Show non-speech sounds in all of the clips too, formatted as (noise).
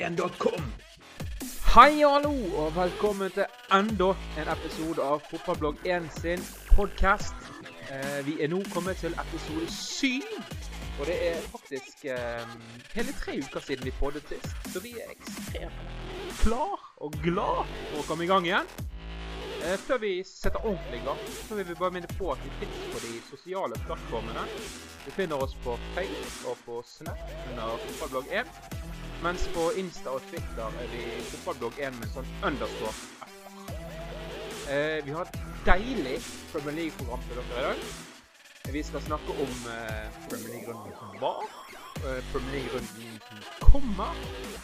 fotballblogg1.com. Hei og hallo, og velkommen til enda en episode av Fotballblogg1 sin podkast. Eh, vi er nå kommet til episode syv. Og det er faktisk eh, hele tre uker siden vi poddet sist, så vi er ekstremt klar og glad for å komme i gang igjen. Eh, før vi setter ordentlig i gang, så vil vi bare minne på at vi finnes på de sosiale plattformene. Vi finner oss på Face og på Snap under Fotballblogg1. Mens på Insta og Twitter er vi Fotballblogg1 med sånn underscore. Eh, vi har et deilig Premier League-program til dere i dag. Vi skal snakke om eh, Premier League-runden som var, eh, Premier League-runden som kommer.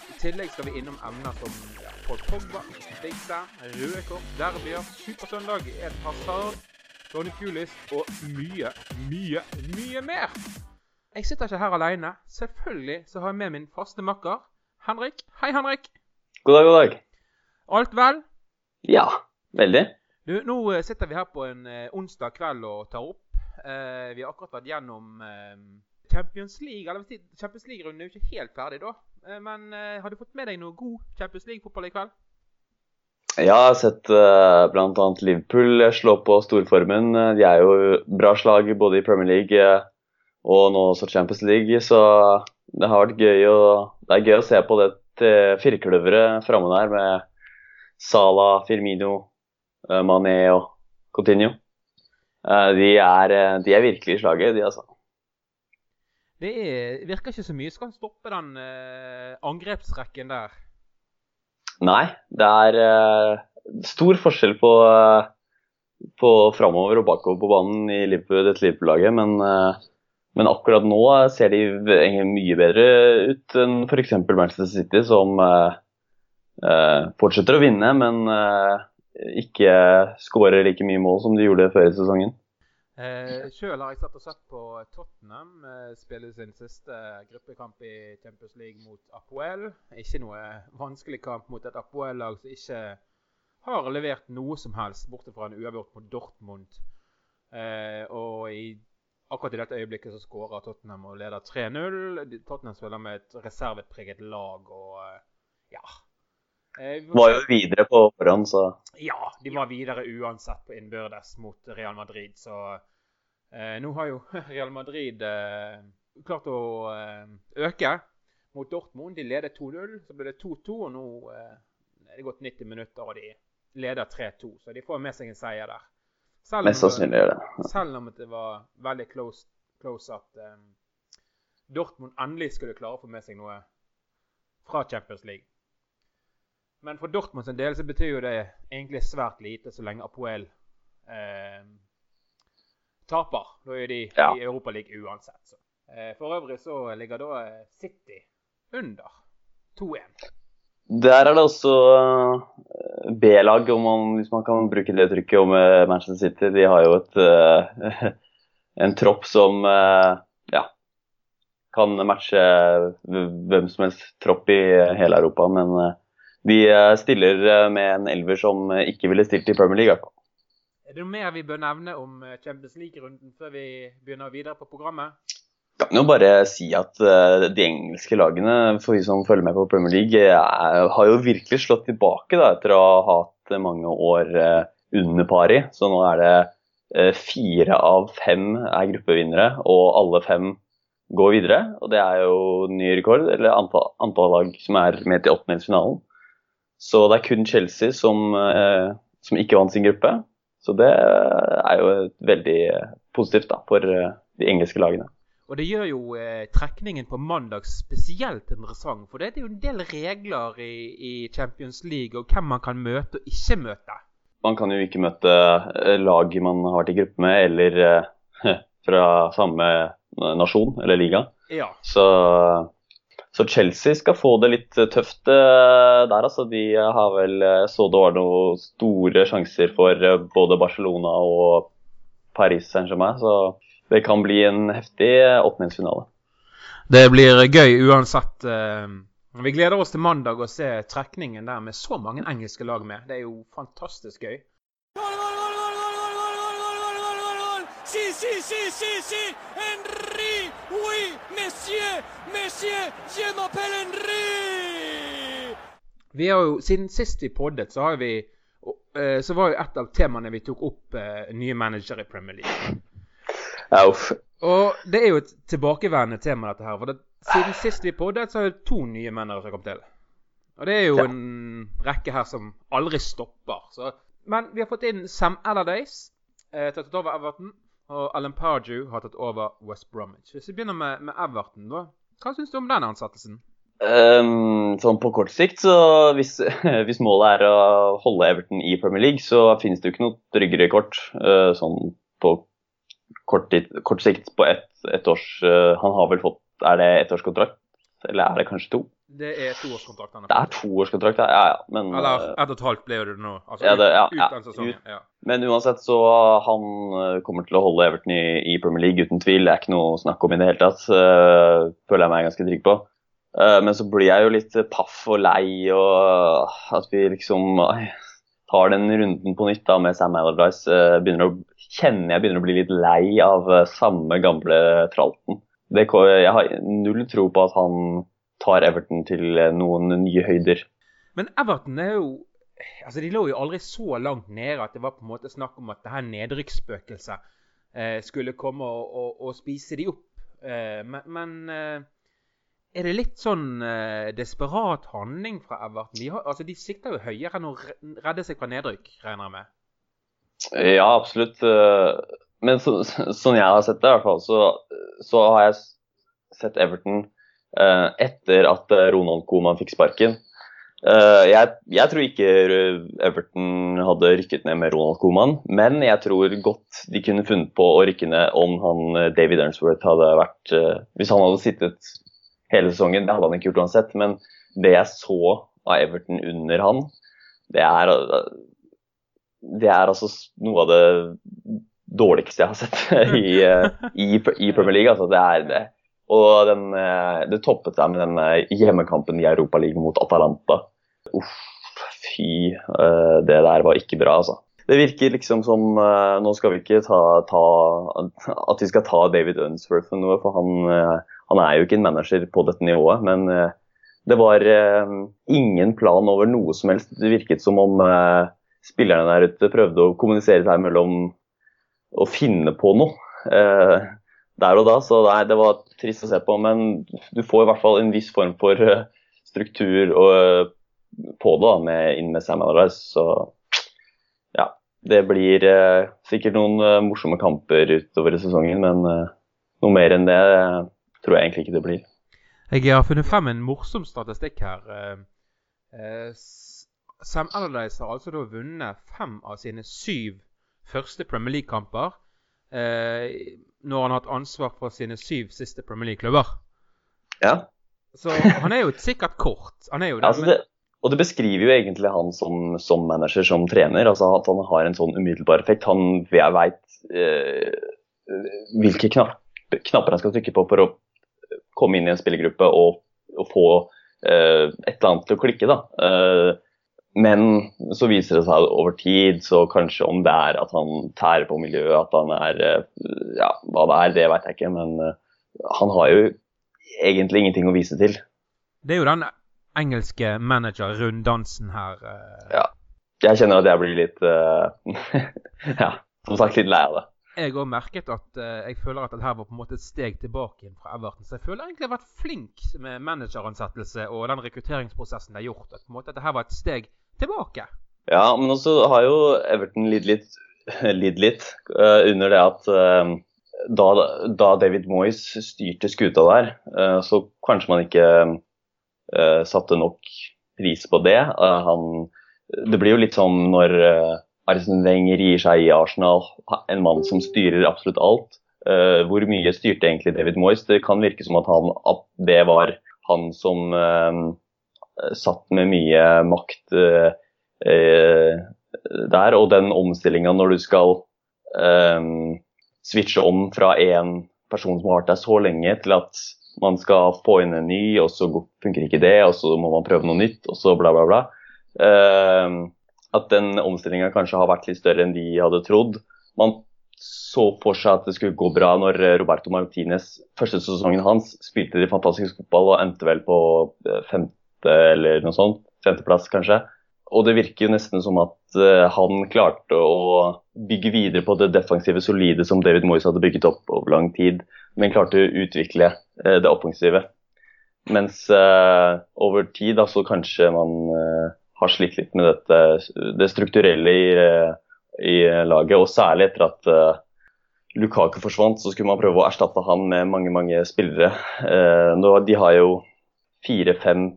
I tillegg skal vi innom emner som ja, Paul Pogba, Big Sam, røde kort, derbyer, Supersøndag, Ed Hazard, Tony Pulis og mye, mye, mye mer. Jeg sitter ikke her alene. Selvfølgelig så har jeg med min faste makker Henrik. Hei, Henrik. God dag, god dag. Alt vel? Ja, veldig. Du, nå eh, sitter vi her på en eh, onsdag kveld og tar opp. Eh, vi har akkurat vært gjennom eh, Champions League. Eller Champions League-runden er jo ikke helt ferdig da. Eh, men har du fått med deg noe god Champions League-fotball i kveld? Ja, jeg har sett uh, bl.a. Liverpool slå på storformen. De er jo bra slag både i Premier League og nå også Champions League, så det har vært gøy å, det er gøy å se på det firkløveret framme der med Salah, Firmino, uh, Mané og Coutinho. Uh, de, er, de er virkelig i slaget, de altså. Det er, virker ikke så mye. som kan stoppe den angrepsrekken der? Nei, det er stor forskjell på, uh, på framover og bakover på banen i dette Liverpool-laget. Men, men, akkurat nå ser de mye bedre ut enn f.eks. Manchester City, som fortsetter å vinne, men ikke skårer like mye mål som de gjorde før i sesongen. Eh, Sjøl har jeg satt og sett på Tottenham eh, spille sin siste gruppekamp i Champions League mot Apoel. Ikke noe vanskelig kamp mot et Apoel-lag som ikke har levert noe som helst, bortsett fra en uavgjort mot Dortmund. Eh, og i, akkurat i dette øyeblikket så skårer Tottenham og leder 3-0. Tottenham spiller med et reservepreget lag og eh, ja, Eh, var jo videre på forhånd, så Ja, de var videre uansett på innbyrdes mot Real Madrid. Så eh, nå har jo (laughs) Real Madrid eh, klart å eh, øke mot Dortmund. De leder 2-0, så ble det 2-2, og nå eh, er det gått 90 minutter, og de leder 3-2. Så de får med seg en seier der. Selv Mest sannsynlig gjør det. Selv om det var veldig close, close at um, Dortmund endelig skulle klare å få med seg noe fra Champions League. Men for Dortmunds del så betyr jo det egentlig svært lite så lenge Apoel eh, taper. Da er de ja. i Europaligaen uansett. Så. Eh, for øvrig så ligger da eh, City under 2-1. Der er det også eh, B-lag, hvis man kan bruke det trykket om eh, Manchester City. De har jo et, uh, (laughs) en tropp som ja, kan matche hvem som helst tropp i hele Europa. Men de eh, stiller eh, med en elver som eh, ikke ville stilt i Premier League. Er det noe mer vi bør nevne om Champions League-runden før vi begynner videre på programmet? Kan jo bare si at de engelske lagene, for de som følger med på Premier League, har jo virkelig slått tilbake da, etter å ha hatt mange år under pari. Så nå er det fire av fem er gruppevinnere, og alle fem går videre. Og det er jo ny rekord, eller antall, antall lag som er med til åttendelsfinalen. Så det er kun Chelsea som, eh, som ikke vant sin gruppe. Så det er jo veldig positivt da, for eh, de engelske lagene. Og det gjør jo eh, trekningen på mandag spesielt interessant. For det er jo en del regler i, i, Champions League og hvem man kan møte og ikke møte. Man kan jo ikke møte eh, lag man har vært i gruppe med, eller eh, (laughs) fra samme nasjon eller liga. Ja. Så så Chelsea skal få det litt eh, tøft eh, der, altså. De har vel eh, så det var noen store sjanser for både Barcelona og Paris Saint-Germain. Så det kan bli en heftig åpningsfinale. Det blir gøy uansett. Vi gleder oss til mandag å se trekningen der med så mange engelske lag med. Det er jo fantastisk gøy. Si, si, si, si, si! Henry! Oui, monsieur! Monsieur! Je m'appelle Henry! Vi har jo, Siden sist vi poddet, så har vi eh, Så var jo et av temaene vi tok opp, eh, nye managere i Premier League. Uff. Og det er jo et tilbakeværende tema, dette her. For det, siden sist vi poddet, så er det to nye menn som har kommet til. Og det er jo Ja. en rekke her som aldri stopper. Så. Men vi har fått inn Sam Allardyce eh, tatt over Everton. Og Alan Pardew har tatt over West Bromwich. Hvis vi begynner med, med Everton, da. Hva syns du om den ansettelsen? Um, sånn på kort sikt, så hvis, (laughs) hvis målet er å holde Everton i Premier League, så finnes det jo ikke noe tryggere kort. uh, sånn på kort, kort sikt på ett et års eh, Han har vel fått Er det ettårskontrakt? Eller er det kanskje to? Det er toårskontrakt. Det er toårskontrakt, ja. ja. Men, Eller eh, ett og et halvt ble det nå. Altså Ja, det- ja, ut, ja, sesongen. Ja. men uansett, så han eh, kommer til å holde Everton i, i Premier League uten tvil. Det er ikke noe snakk om i det hele tatt. Uh, føler jeg meg ganske trygg på. Uh, men så blir jeg jo litt paff og lei, og at vi liksom ai, tar den runden på nytt da med Sam Allardyce. eh, begynner å, kjenner jeg begynner å bli litt lei av eh, samme gamle tralten. Det, jeg har null tro på at han tar Everton til eh, noen nye høyder. Men Everton er jo Altså, De lå jo aldri så langt nede at det var på en måte snakk om at det her nedrykksspøkelset skulle komme og, og, og spise de opp. Men men er det litt sånn eh, desperat handling fra Everton? De, har, altså, de sikter jo høyere enn å redde seg fra nedrykk, regner jeg med. Ja, absolutt. eh, Men så, sånn jeg har sett det, i hvert fall, så, så har jeg sett Everton eh, etter at eh, Ronald Koeman fikk sparken. Eh, jeg, jeg tror ikke Everton hadde rykket ned med Ronald Koeman, men jeg tror godt de kunne funnet på å rykke ned om han eh, David Ernsworth hadde vært Hvis han hadde sittet hele sesongen, det hadde han ikke gjort uansett. Men det jeg så av Everton under han, det er det er altså noe av det dårligste jeg har sett (laughs) i, eh, i, i Premier League. Altså, det er det. Og den, eh, det toppet seg med den eh, hjemmekampen i Europaligaen mot Atalanta. Uff, fy. Det der var ikke bra, altså. Det virker liksom som Nå skal vi ikke ta, ta at vi skal ta David Unsworth for noe, for han, han er jo ikke en manager på dette nivået. Men eh, det var eh, ingen plan over noe som helst. Det virket som om eh, spillerne der ute prøvde å kommunisere seg mellom å finne på noe der og da. Så nei, det var trist å se på. Men du får i hvert fall en viss form for struktur på det da, med, inn med Sam Allardyce. Så ja, det blir sikkert noen morsomme kamper utover i sesongen, men noe mer enn det tror jeg egentlig ikke det blir. Jeg har funnet frem en morsom statistikk her. Eh, eh, Sam Allardyce har altså da vunnet fem av sine syv første Premier League-kamper eh, når han har hatt ansvar for sine syv siste Premier League-klubber. Ja, Så han er jo sikkert kort. Han er jo (laughs) det. altså det, og det beskriver jo egentlig han som, som manager, som trener. altså At han har en sånn umiddelbar effekt. Han veit eh, hvilke knapper, knapper han skal trykke på for å komme inn i en spillergruppe og, og få eh, et eller annet til å klikke. da. Eh, men så viser det seg over tid, så kanskje om det er at han tærer på miljøet, at han er eh, Ja, hva det er, det vet jeg ikke, men eh, han har jo egentlig ingenting å vise til. Det er jo den engelske manager-runddansen her. eh. Ja. Jeg kjenner at jeg blir litt uh, (laughs) Ja, som sagt litt lei av det. Jeg har merket at eh, jeg føler at dette her var på en måte et steg tilbake inn fra Everton. Så jeg føler egentlig jeg har vært flink med manageransettelse og den rekrutteringsprosessen de har gjort. At på en måte dette her var et steg tilbake. Ja, men også har jo Everton lidd litt, (laughs) litt, litt uh, under det at uh, da, da David Moyes styrte skuta der, uh, så kanskje man ikke eh, satte nok pris på det. Eh, han, det blir jo litt sånn når Arsen Wenger gir seg i Arsenal, en mann som styrer absolutt alt. Uh, hvor mye styrte egentlig David Moyes? Det kan virke som at, han, at det var han som uh, satt med mye makt uh, der. Og den omstillinga når du skal switche om fra en person som har vært der så lenge, til at man skal få inn en ny, og så funker ikke det, og så må man prøve noe nytt, og så bla, bla, bla. Eh, at den omstillinga kanskje har vært litt større enn de hadde trodd. Man så for seg at det skulle gå bra når eh, Roberto Martinez første sesongen hans spilte de fantastisk fotball og endte vel på eh, femte eller noe sånt. femteplass, kanskje. Og det virker jo nesten som at uh, han klarte å bygge videre på det defensive, solide som David Moyes hadde bygget opp over lang tid, men klarte å utvikle det offensive. Mens over tid da, så kanskje man har slitt litt med dette, det strukturelle i, i laget, og særlig etter at Lukaku forsvant, så skulle man prøve å erstatte han med mange mange spillere. de har jo fire-fem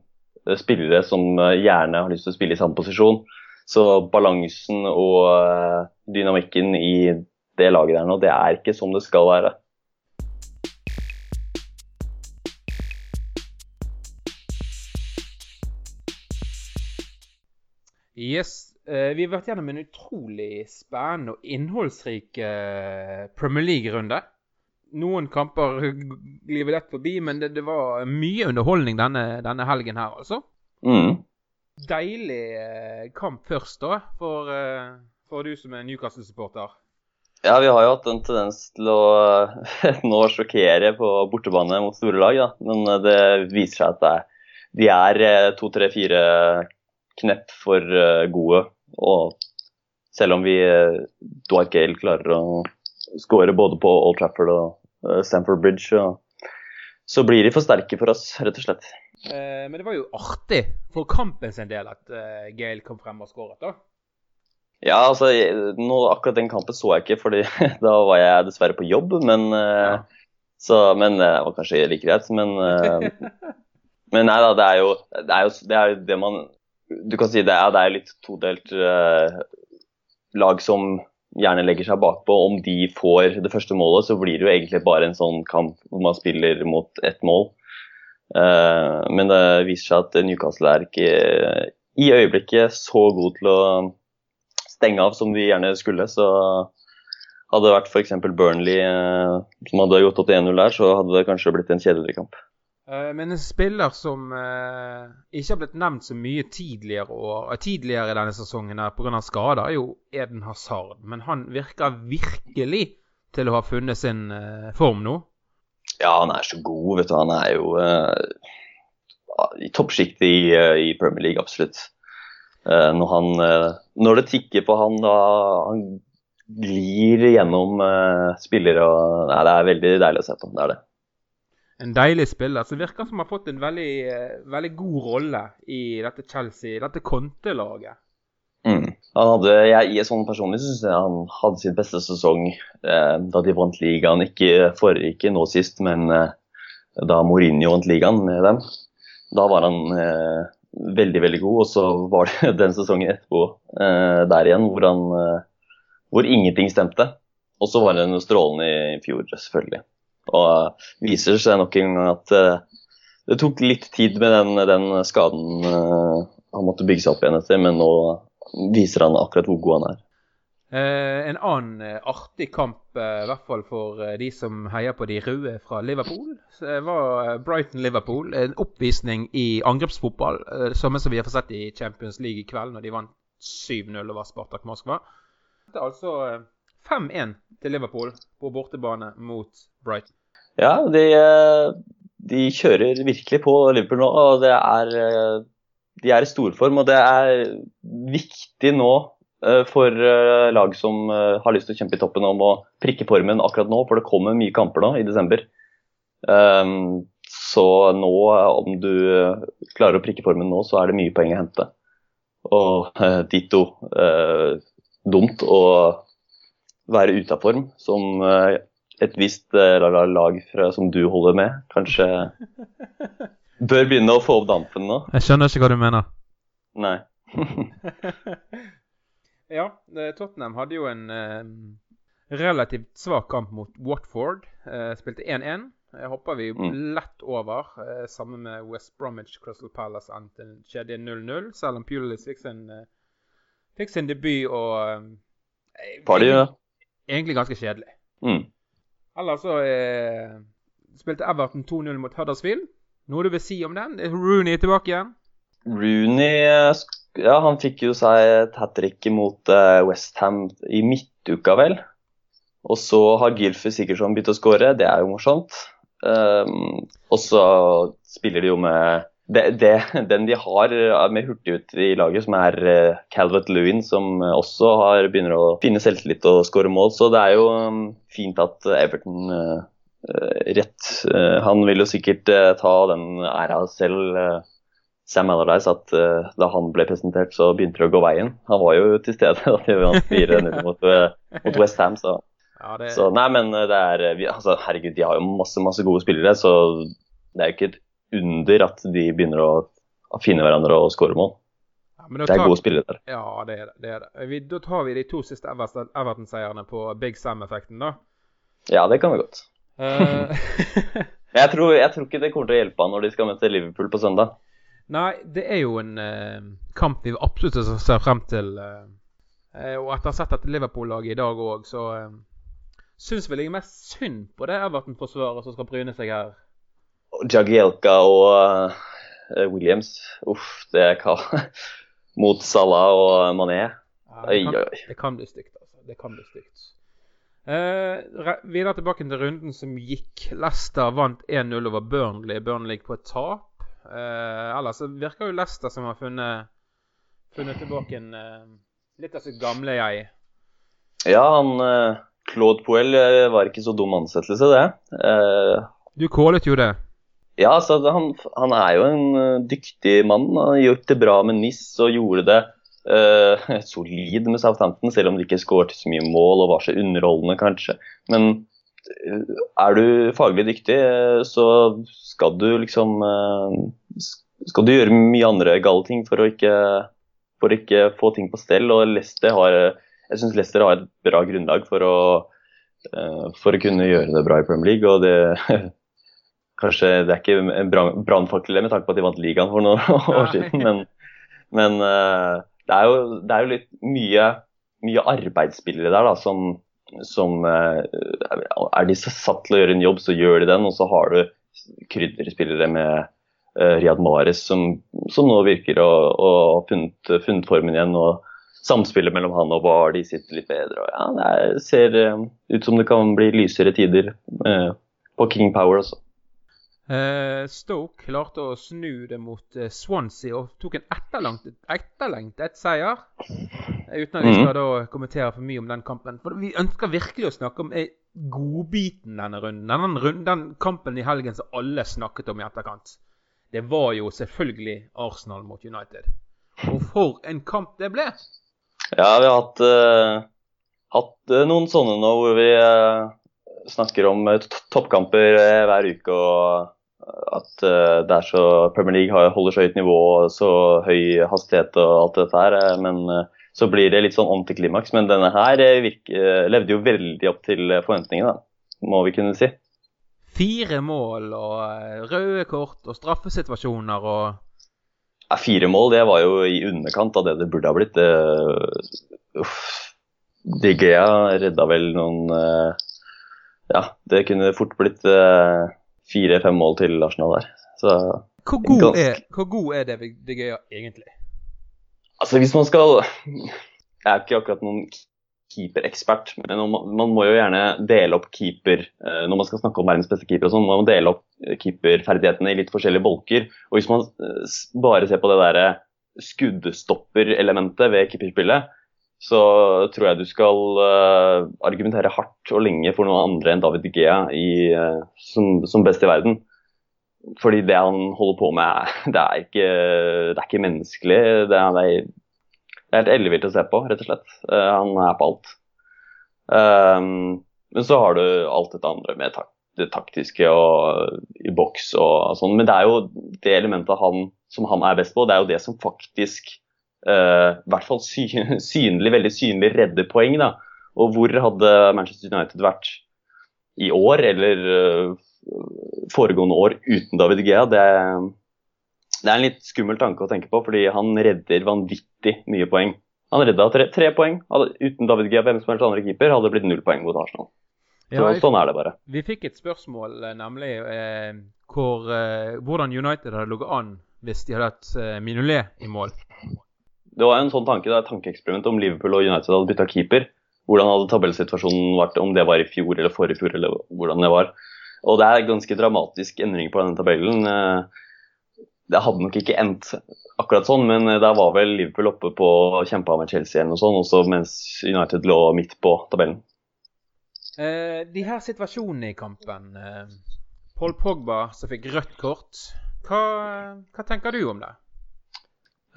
Eh, spillere som gjerne har lyst til å spille i samme posisjon. Så balansen og dynamikken i det laget der nå, det er ikke som det skal være. Yes, Vi har vært gjennom en utrolig spennende og innholdsrik Premier League-runde noen kamper glir vi lett forbi, men det, det, var mye underholdning denne, denne helgen her, altså. Mm. Deilig eh, kamp først, da, for, eh, for du som er Newcastle-supporter. Ja, vi har jo hatt en tendens til å (laughs) nå sjokkere på bortebane mot store lag, da. Men eh, det viser seg at det de er to, tre, fire knepp for gode. Og selv om vi Dwight Gale klarer å skåre både på Old Trafford og Eh, Stamford Bridge. Så blir de for sterke for oss, rett og slett. Eh, men det var jo artig for kampen sin del at uh, Gale kom frem og skåret, da. Ja, altså, nå, akkurat den kampen så jeg ikke, fordi (laughs) da var jeg dessverre på jobb. Men, ja. så, men det var kanskje like greit. Men, (laughs) men nei da, det er, jo, det er jo det, er det man Du kan si det ja, det er litt todelt eh, lag som gjerne legger seg bakpå. Om de får det første målet, så blir det jo egentlig bare en sånn kamp hvor man spiller mot ett mål. Eh, men det viser seg at Newcastle er ikke i øyeblikket så god til å stenge av som de gjerne skulle. Så hadde det vært f.eks. Burnley eh, som hadde gått opp til 1-0 der, så hadde det kanskje blitt en kjedeligere kamp. Eh, men en spiller som eh, ikke har blitt nevnt så mye tidligere, år, tidligere denne sesongen pga. skader, er jo Eden Hazard. Men han virker virkelig til å ha funnet sin eh, form nå. Ja, han er så god, vet du. Han er jo uh, i toppsjiktet i, i, Premier League, absolutt. Uh, når, han, når, det tikker på han, da han glir gjennom spillere og Nei, det er veldig deilig å se på. Det er det en deilig spiller Så virker som han har fått en veldig, eh, veldig god rolle i dette Chelsea, dette Conte-laget. Mm. Han jeg, jeg sånn Personlig syns jeg han hadde sin beste sesong eh, da de vant ligaen. Ikke forrige, ikke nå sist, men eh, da Mourinho vant ligaen med dem. Da var han eh, veldig, veldig god. Og så var det (laughs) den sesongen etterpå eh, der igjen hvor, han, eh, hvor ingenting stemte. Og så var det strålende i fjor, selvfølgelig. Og viser seg nok en gang at uh, det tok litt tid med den, den skaden uh, han måtte bygge seg opp igjen etter, men nå viser han akkurat hvor god han er. Eh, en annen artig kamp, i hvert fall for de som heier på de røde fra Liverpool, var Brighton-Liverpool. En oppvisning i angrepsfotball, samme som vi har fått sett i Champions League i kveld, når de vant 7-0 over Spartak Moskva. Det er altså 5-1 til Liverpool på bortebane mot Brighton. Ja, de, eh, de, kjører virkelig på Liverpool nå. og det er, eh, De er i storform, og det er viktig nå eh, for lag som har lyst til å kjempe i toppen om å prikke formen akkurat nå, for det kommer mye kamper nå i desember. Um, så nå, om du klarer å prikke formen nå, så er det mye poeng å hente. Og ditto dumt å være ute av form, som et visst uh, lag fra, som du holder med, kanskje bør begynne å få opp dampen nå. Jeg skjønner ikke hva du mener. Nei. (laughs) ja, eh, Tottenham hadde jo en eh, relativt svak kamp mot Watford. Eh, spilte 1-1. Jeg hopper vi mm. lett over, eh, sammen med West Bromwich Crystal Palace skjedde 0-0, selv om Pulis fikk sin, fikk sin debut og Party, ja. Egentlig ganske kjedelig. Mm. Ellers så eh, spilte Everton 2-0 mot Huddersfield. Noe du vil si om den? Er Rooney tilbake igjen? Rooney ja, han fikk jo seg et hat trick mot uh, Westham i midtuka, vel. Og så har Gylfi Sigurdsson begynt å skåre, det er jo morsomt. Um, og så spiller de jo med det, det, den de har eh, med hurtig ut i laget, som er uh, Calvert Lewin, som også har, begynner å finne selvtillit og skåre mål. Så det er jo um, fint at Everton uh, rett uh, Han vil jo sikkert ta den æra selv. Sam Allardyce at da han ble presentert, så begynte det å gå veien. Han var jo til stede da de vant 4-0 mot, mot West Ham, så ja, det... Så nei, men det er altså, Herregud, de har jo masse, masse gode spillere, så det er jo ikke under at de begynner å, å finne hverandre og skåre mål. Ja, det er gode spillere der. Ja, det er det. det, er det. Vi, da tar vi de to siste Everton-seierne på Big Sam-effekten, da. Ja, det kan vi godt. (laughs) Uh... jeg, tror, jeg, tror, ikke det kommer til å hjelpe han når de skal møte Liverpool på søndag. Nei, det er jo en uh, kamp vi absolutt ser frem til. Uh, og etter å ha sett dette Liverpool-laget i dag òg, så uh, syns vel jeg mest synd på det Everton-forsvaret som skal bryne seg her. Jagielka og uh, Williams. Uff, det er hva (laughs) Mot Salah og Mané. Ja, det, kan, det, kan, bli stygt, altså. Det kan bli stygt. Uh, videre tilbake til runden som gikk. Leicester vant 1-0 over Burnley. Burnley på et tap. Uh, ellers virker jo Leicester som har funnet, funnet tilbake en, uh, litt av sitt gamle jeg. Ja, han Claude Poel var ikke så dum ansettelse, det. du kålet jo det. Ja, altså, han, han, er jo en uh, dyktig mann. Han har gjort det bra med NIS og gjorde det uh, (laughs) solid med Southampton, selv om de ikke skåret så mye mål og var så underholdende, kanskje. Men uh, er du faglig dyktig, så skal du liksom Skal du gjøre mye andre gale ting for å ikke, for ikke få ting på stell. Og Leicester har Jeg syns Leicester har et bra grunnlag for å, for å kunne gjøre det bra i Premier League. og det (laughs) Kanskje det er ikke en brannfakkel med tanke på at de vant ligaen for noen (laughs) år siden, men, men uh, det, er jo, det, er jo, litt mye, mye arbeidsspillere der da, som, som uh, Er de satt til å gjøre en jobb, så gjør de den. Og så har du krydderspillere med uh, Riyad Mahrez som, som, nå virker å ha funnet, funnet, formen igjen. og Samspillet mellom han og Var de sitter litt bedre. og ja, Det er, ser ut som det kan bli lysere tider på King Power også. Uh, Stoke klarte å snu det mot uh, Swansea og tok en etterlengtet, seier. Uh, uten at vi mhm. skal da kommentere for mye om den kampen. For Vi ønsker virkelig å snakke om godbiten denne runden. Den, runden. den kampen i helgen som alle snakket om i etterkant. Det var jo selvfølgelig Arsenal mot United. Og for en kamp det ble! Ja, vi har hatt, hatt noen sånne nå hvor vi snakker om toppkamper hver uke. og at uh, det er så Premier League holder så høyt nivå og så høy hastighet og alt dette her. Eh, men uh, så blir det litt sånn antiklimaks. Men denne her virke, levde jo veldig opp til forventningene, må vi kunne si. Fire mål og røde kort og straffesituasjoner og ja, Fire mål, det var jo i underkant av det det burde ha blitt. Det, uff. Digea redda vel noen Ja, det kunne fort blitt fire-fem mål til Arsenal der. Så, hvor, god ganske... er, hvor god er David De Gea egentlig? Altså, hvis man skal Jeg er ikke akkurat noen keeperekspert, men man, man, må jo gjerne dele opp keeper eh, Når man skal snakke om verdens beste keeper, og sånn, man må dele opp keeperferdighetene i litt forskjellige bolker. Og hvis man eh, bare ser på det derre skuddstopperelementet ved keeperspillet, så tror jeg du skal uh, argumentere hardt og lenge for noen andre enn David Gea i, uh, som, som, best i verden. Fordi det han holder på med, (laughs) det er ikke, det er ikke menneskelig. Det er, det er helt ellevilt å se på, rett og slett. Uh, han er på alt. Um, men så har du alt dette andre med tak det taktiske og i boks og sånn. Men det er jo det elementet han, som han er best på, det er jo det som faktisk uh, hvert fall sy (laughs) synlig, veldig synlig redde poeng. Da. Og hvor hadde Manchester United vært i år eller uh, foregående år uten David Gea? Det, det, er en litt skummel tanke å tenke på, fordi han redder vanvittig mye poeng. Han redda tre, tre poeng. uten David Gea, hvem som helst andre keeper, hadde det blitt null poeng mot Arsenal. Så, ja, sånn er det bare. Vi fikk et spørsmål, eh, nemlig eh, hvor, eh, hvordan United hadde ligget an hvis de hadde hatt eh, Minolet i mål det var en sånn tanke, det er et tankeeksperiment om Liverpool og United hadde bytta keeper. Hvordan hadde tabellsituasjonen vært, om det var i fjor eller forrige fjor, eller hvordan det var. Og det er ganske dramatisk endring på denne tabellen. Eh, det hadde nok ikke endt akkurat sånn, men der var vel Liverpool oppe på å kjempe med Chelsea eller noe sånt, også mens United lå midt på tabellen. Eh, de her situasjonene i kampen. Eh, Paul Pogba som fikk rødt kort. Hva, hva tenker du om det?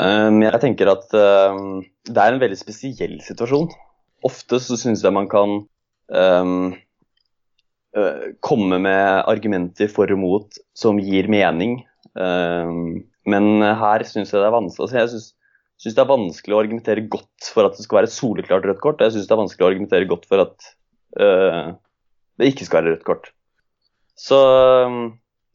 Um, jeg tenker at um, det er en veldig spesiell situasjon. Ofte så syns jeg man kan uh, komme med argumenter for og mot som gir mening. men her syns jeg det er vanskelig. Altså, jeg syns det er vanskelig å argumentere godt for at det skal være soleklart rødt kort. Jeg syns det er vanskelig å argumentere godt for at uh, det ikke skal være rødt kort. Så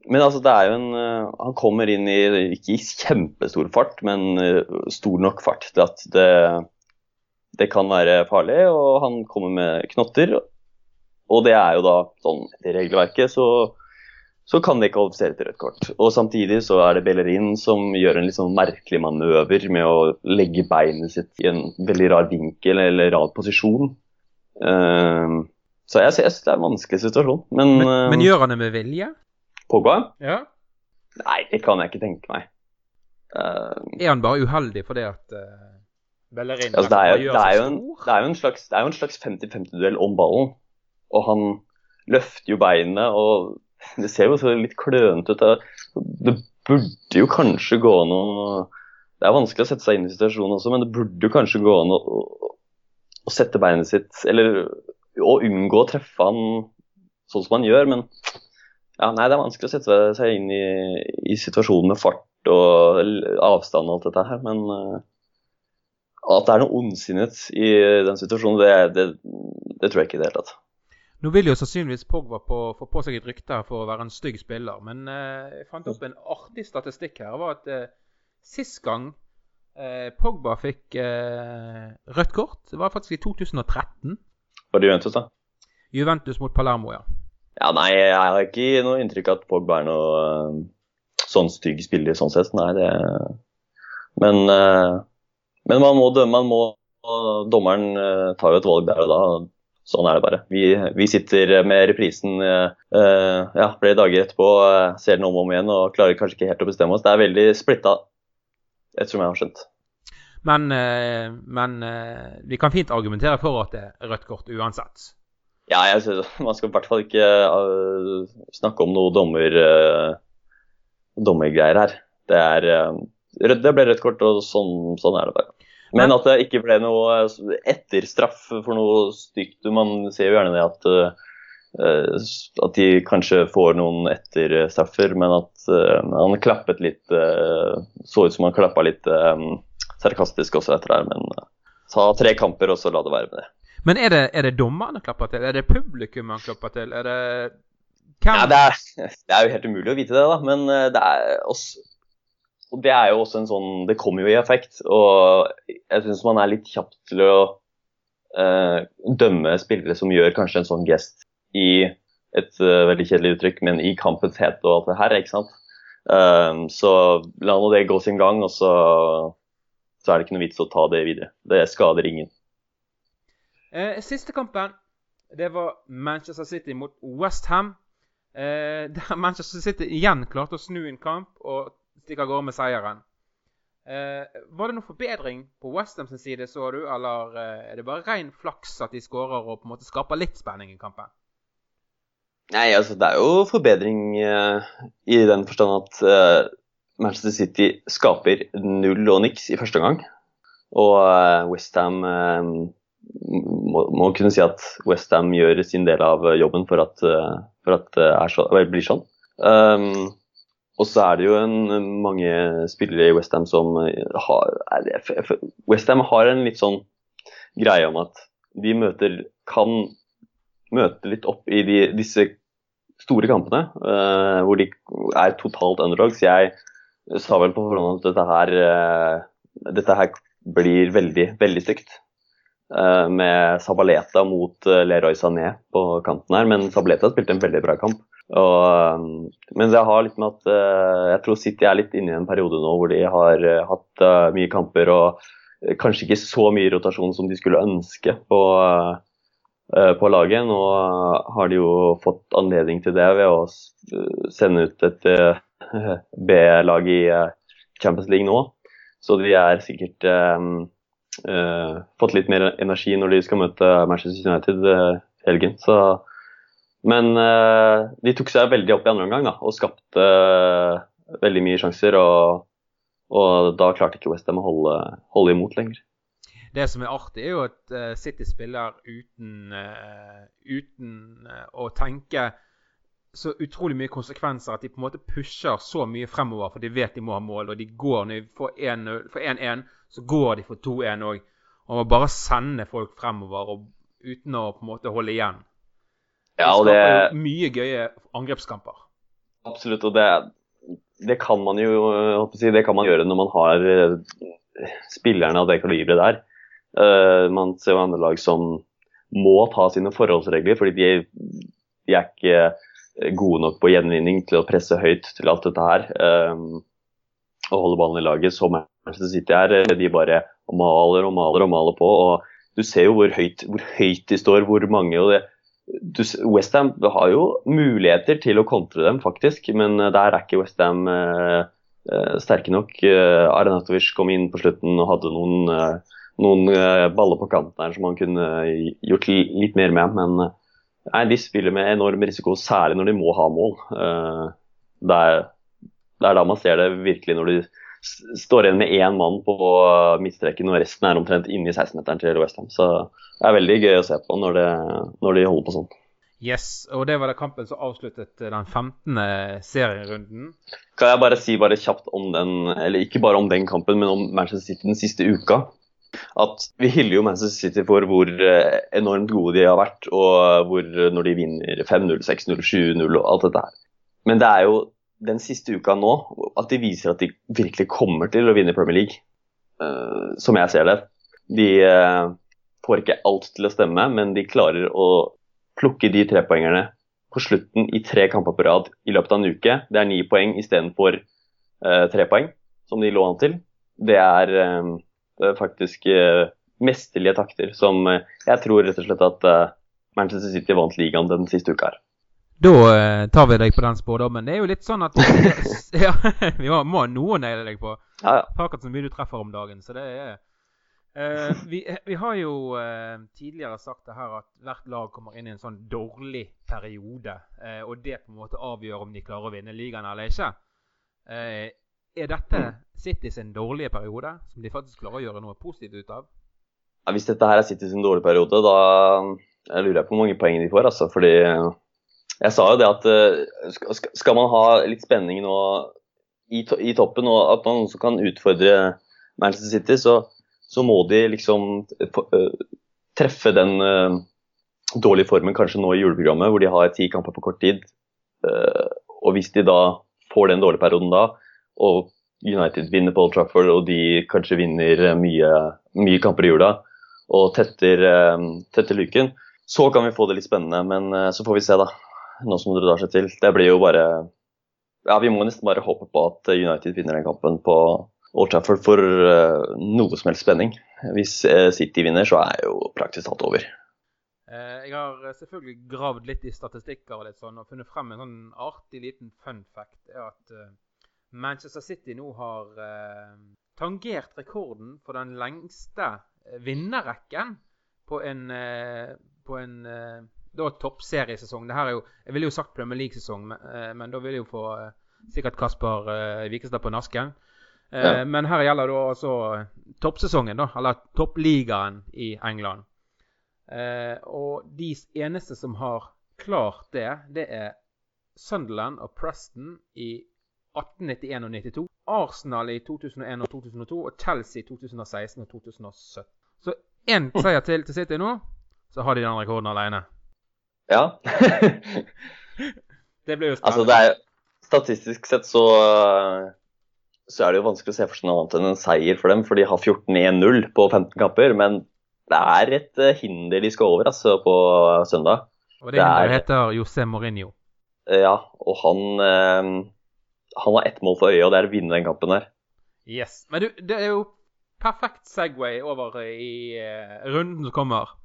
men altså, det er jo en uh, Han kommer inn i ikke i kjempestor fart, men uh, stor nok fart til at det, det kan være farlig. Og han kommer med knotter. Og det er jo da sånn i regelverket, så, så kan det ikke kvalifisere til rødt kort. Og samtidig så er det Bellerin som gjør en litt sånn merkelig manøver med å legge beinet sitt i en veldig rar vinkel eller rar posisjon. Uh, så jeg synes det er en vanskelig situasjon. Men, men, men gjør han det med vilje? Pogba? Ja. Nei, det kan jeg ikke tenke meg. Uh, er han bare uheldig fordi at uh, Bellerin altså, det, er det, er en, det, er jo, en slags, det er jo en slags 50-50-duell om ballen. Og han løfter jo beinet, og det ser jo så litt klønete ut. Det burde jo kanskje gå an å Det er vanskelig å sette seg inn i situasjonen også, men det burde jo kanskje gå an å, å sette beinet sitt Eller å unngå å treffe han sånn som han gjør, men ja, nei, Det er vanskelig å sette seg inn i, i situasjonen med fart og avstand og alt dette her. Men uh, at det er noe ondsinnet i den situasjonen, det, det, det, tror jeg ikke i det hele tatt. Nå vil jo sannsynligvis Pogba på, få på seg et rykte for å være en stygg spiller. Men uh, jeg fant opp en artig statistikk her. var at uh, Sist gang Pogba fikk rødt kort, det var faktisk i 2013. Var det Juventus, da? Juventus mot Palermo, ja. Ja, nei, jeg har ikke noe inntrykk av at Pogba er noe uh, sånn stygg spiller sånn sett. Nei, det Men, uh, men man må dømme, man må Dommeren uh, tar jo et valg der og da. Sånn er det bare. Vi, vi sitter med reprisen ja, flere dager etterpå, ser den om og om igjen og klarer kanskje ikke helt å bestemme oss. Det er veldig splitta, ettersom jeg har skjønt. Men, men vi kan fint argumentere for at det er rødt kort uansett. Ja, jeg synes, (laughs) man skal i hvert fall ikke uh, snakke om noe dommer, uh, dommergreier her. Det, er, uh, det ble rødt kort, og sånn, sånn, er det bare. Men at det ikke ble noe etterstraff for noe stygt Man ser jo gjerne det at, at de kanskje får noen etterstraffer, men at han klappet litt Så ut som han klappa litt sarkastisk også etter det. Men sa tre kamper, og så la det være med det. Men er det, er det dommerne klapper til? Er det publikum han klapper til? Er det hvem? Ja, det er, det er, jo helt umulig å vite det, da. Men eh, det er også og det er jo også en sånn Det kommer jo i effekt. Og jeg syns man er litt kjapp til å uh, dømme spillere som gjør kanskje en sånn gest i et uh, veldig kjedelig uttrykk, men i kampens hete og alt det her, ikke sant. Um, så la nå det gå sin gang, og så, så er det ikke noe vits å ta det videre. Det skader ingen. Eh, siste kampen det var Manchester City mot Westham. Eh, (laughs) der Manchester City igjen klarte å snu en kamp og stikke av gårde med seieren. Eh, var det noen forbedring på Westham sin side, så du, eller eh, er det bare ren flaks at de skårer og på en måte skaper litt spenning i kampen? Nei, altså det er jo forbedring eh, i den forstand at eh, Manchester City skaper null og niks i første gang. Og eh, Westham uh, må, må kunne si at Westham gjør sin del av jobben for at, eh, for at det så, blir sånn. Um, og så er det jo en, mange spillere i Westham som har Westham har en litt sånn greie om at de møter kan møte litt opp i de, disse store kampene, uh, hvor de er totalt underdogs. Jeg sa vel på forhånd at dette her, uh, dette her blir veldig, veldig stygt. Eh, med Sabaleta mot eh, Leroy Sané på kanten her. Men Sabaleta spilte en veldig bra kamp. Og, eh, men det har litt med at jeg tror City er litt inne i en periode nå hvor de har hatt mye kamper og kanskje ikke så mye rotasjon som de skulle ønske på, på laget. Nå har de jo fått anledning til det ved å sende ut et (laughs) B-lag i Champions League nå. Så de er sikkert eh, fått litt mer energi når de skal møte Manchester United uh, helgen. Så, men uh, de tok seg veldig opp i andre omgang og skapte veldig mye sjanser. Og, og da klarte ikke Westham å holde, holde imot lenger. Det som er artig, er jo at City spiller uten, uten å tenke så utrolig mye konsekvenser at de på en måte pusher så mye fremover, for de vet de må ha mål. Og de går når de får 1-1, så går de for 2-1 òg. Og må bare sende folk fremover og, uten å på en måte holde igjen. Ja, og det skaper mye gøye angrepskamper. Absolutt, og det, det kan man jo si, det kan man gjøre når man har eh, spillerne av det kaliberet der. Uh, man ser jo andre lag som må ta sine forholdsregler, fordi de, de er ikke gode nok på gjenvinning til å presse høyt til alt dette her. Um, og holde ballen i laget som Manchester City her, De bare maler og maler og maler på. og Du ser jo hvor høyt, hvor høyt de står, hvor mange. og det, du, Westham har jo muligheter til å kontre dem, faktisk, men der er ikke Westham eh, uh, sterke nok. Eh, Arenatovic kom inn på slutten og hadde noen eh, noen eh, baller på kanten her som han kunne gjort litt mer med. Men nei, de spiller med enorm risiko, særlig når de må ha mål. Det, er, det, er, da man ser det virkelig når de står igjen med én mann på midtstreken og resten er omtrent inne i 16-meteren til Westham. Så det er veldig gøy å se på når, det, når de holder på sånn. Yes, og det var det kampen som avsluttet den 15. serierunden. Kan jeg bare si bare kjapt om den, eller ikke bare om den kampen, men om Manchester City den siste uka? at vi hyller jo Manchester City for hvor eh, enormt gode de har vært, og hvor når de vinner 5-0, 6-0, 7-0 og alt dette her. Men det er jo den siste uka nå at de viser at de virkelig kommer til å vinne Premier League. Uh, som jeg ser det. De uh, får ikke alt til å stemme, men de klarer å plukke de trepoengerne på slutten i tre kamper på rad i løpet av en uke. Det er ni poeng istedenfor uh, tre poeng, som de lå an til. Det er uh, Eh, faktisk eh, mesterlige takter som jeg tror rett og slett at Manchester City vant ligaen den siste uka her. Da uh, tar vi deg på den spådommen. Det er jo litt sånn at (laughs) ja, (laughs) Vi må, ha noe naile deg på. Ja, ja. Akkurat så mye du treffer om dagen. Så det er uh, vi, vi, har jo uh, tidligere sagt det her at hvert lag kommer inn i en sånn dårlig periode. og det på en måte avgjør om de klarer å vinne ligaen eller ikke. Er dette City sin dårlige periode, som de faktisk klarer å gjøre noe positivt ut av? Ja, hvis dette her er City sin dårlige periode, da jeg lurer jeg på hvor mange poeng de får. Altså, fordi jeg sa jo det at eh, skal man ha litt spenning nå i, to i toppen, og at man også kan utfordre Manchester City, så, så må de liksom eh, treffe den uh, dårlige formen kanskje nå i juleprogrammet, hvor de har ti kamper på kort tid. Uh, og hvis de da får den dårlige perioden da, og United vinner på Old Trafford, og de kanskje vinner mye, mye kamper i jula og tetter, eh, tetter, lyken, så kan vi få det litt spennende. Men eh, så får vi se, da. Nå som det drar seg til. Det blir jo bare Ja, vi må nesten bare håpe på at United vinner den kampen på Old Trafford for uh, noe som helst spenning. Hvis uh, City vinner, så er jo praktisk talt over. Jeg har selvfølgelig gravd litt i statistikker og litt sånn, og funnet frem en sånn artig liten fun fact. er at Manchester City nå har eh, tangert rekorden for den lengste eh, vinnerrekken på en, eh, på en eh, da toppseriesesong. Det her er jo, Jeg ville jo sagt Premier League-sesong, men, eh, men, da vil jeg jo få eh, sikkert Kasper eh, Vikestad på nasken. Ja. Men her gjelder det altså toppsesongen, da, eller toppligaen i England. og de eneste som har klart det, det er Sunderland og Preston i 1891 og 92. Arsenal i 2001 og 2002 og Chelsea i 2016 og 2017. Så én seier til til City nå, så har de den rekorden alene. Ja. (laughs) det ble jo spennende. Altså, det er, statistisk sett så, så er det jo vanskelig å se for seg noe annet enn en seier for dem, for de har 14-1-0 på 15 kamper. Men det er et eh, hinder de skal over altså, på søndag. Og det, det hinderet heter José Mourinho. Ja, og han eh, han har ett mål for øyet, og det er å vinne den kampen der. Yes. Men du, det er jo perfekt Segway over i runden som kommer.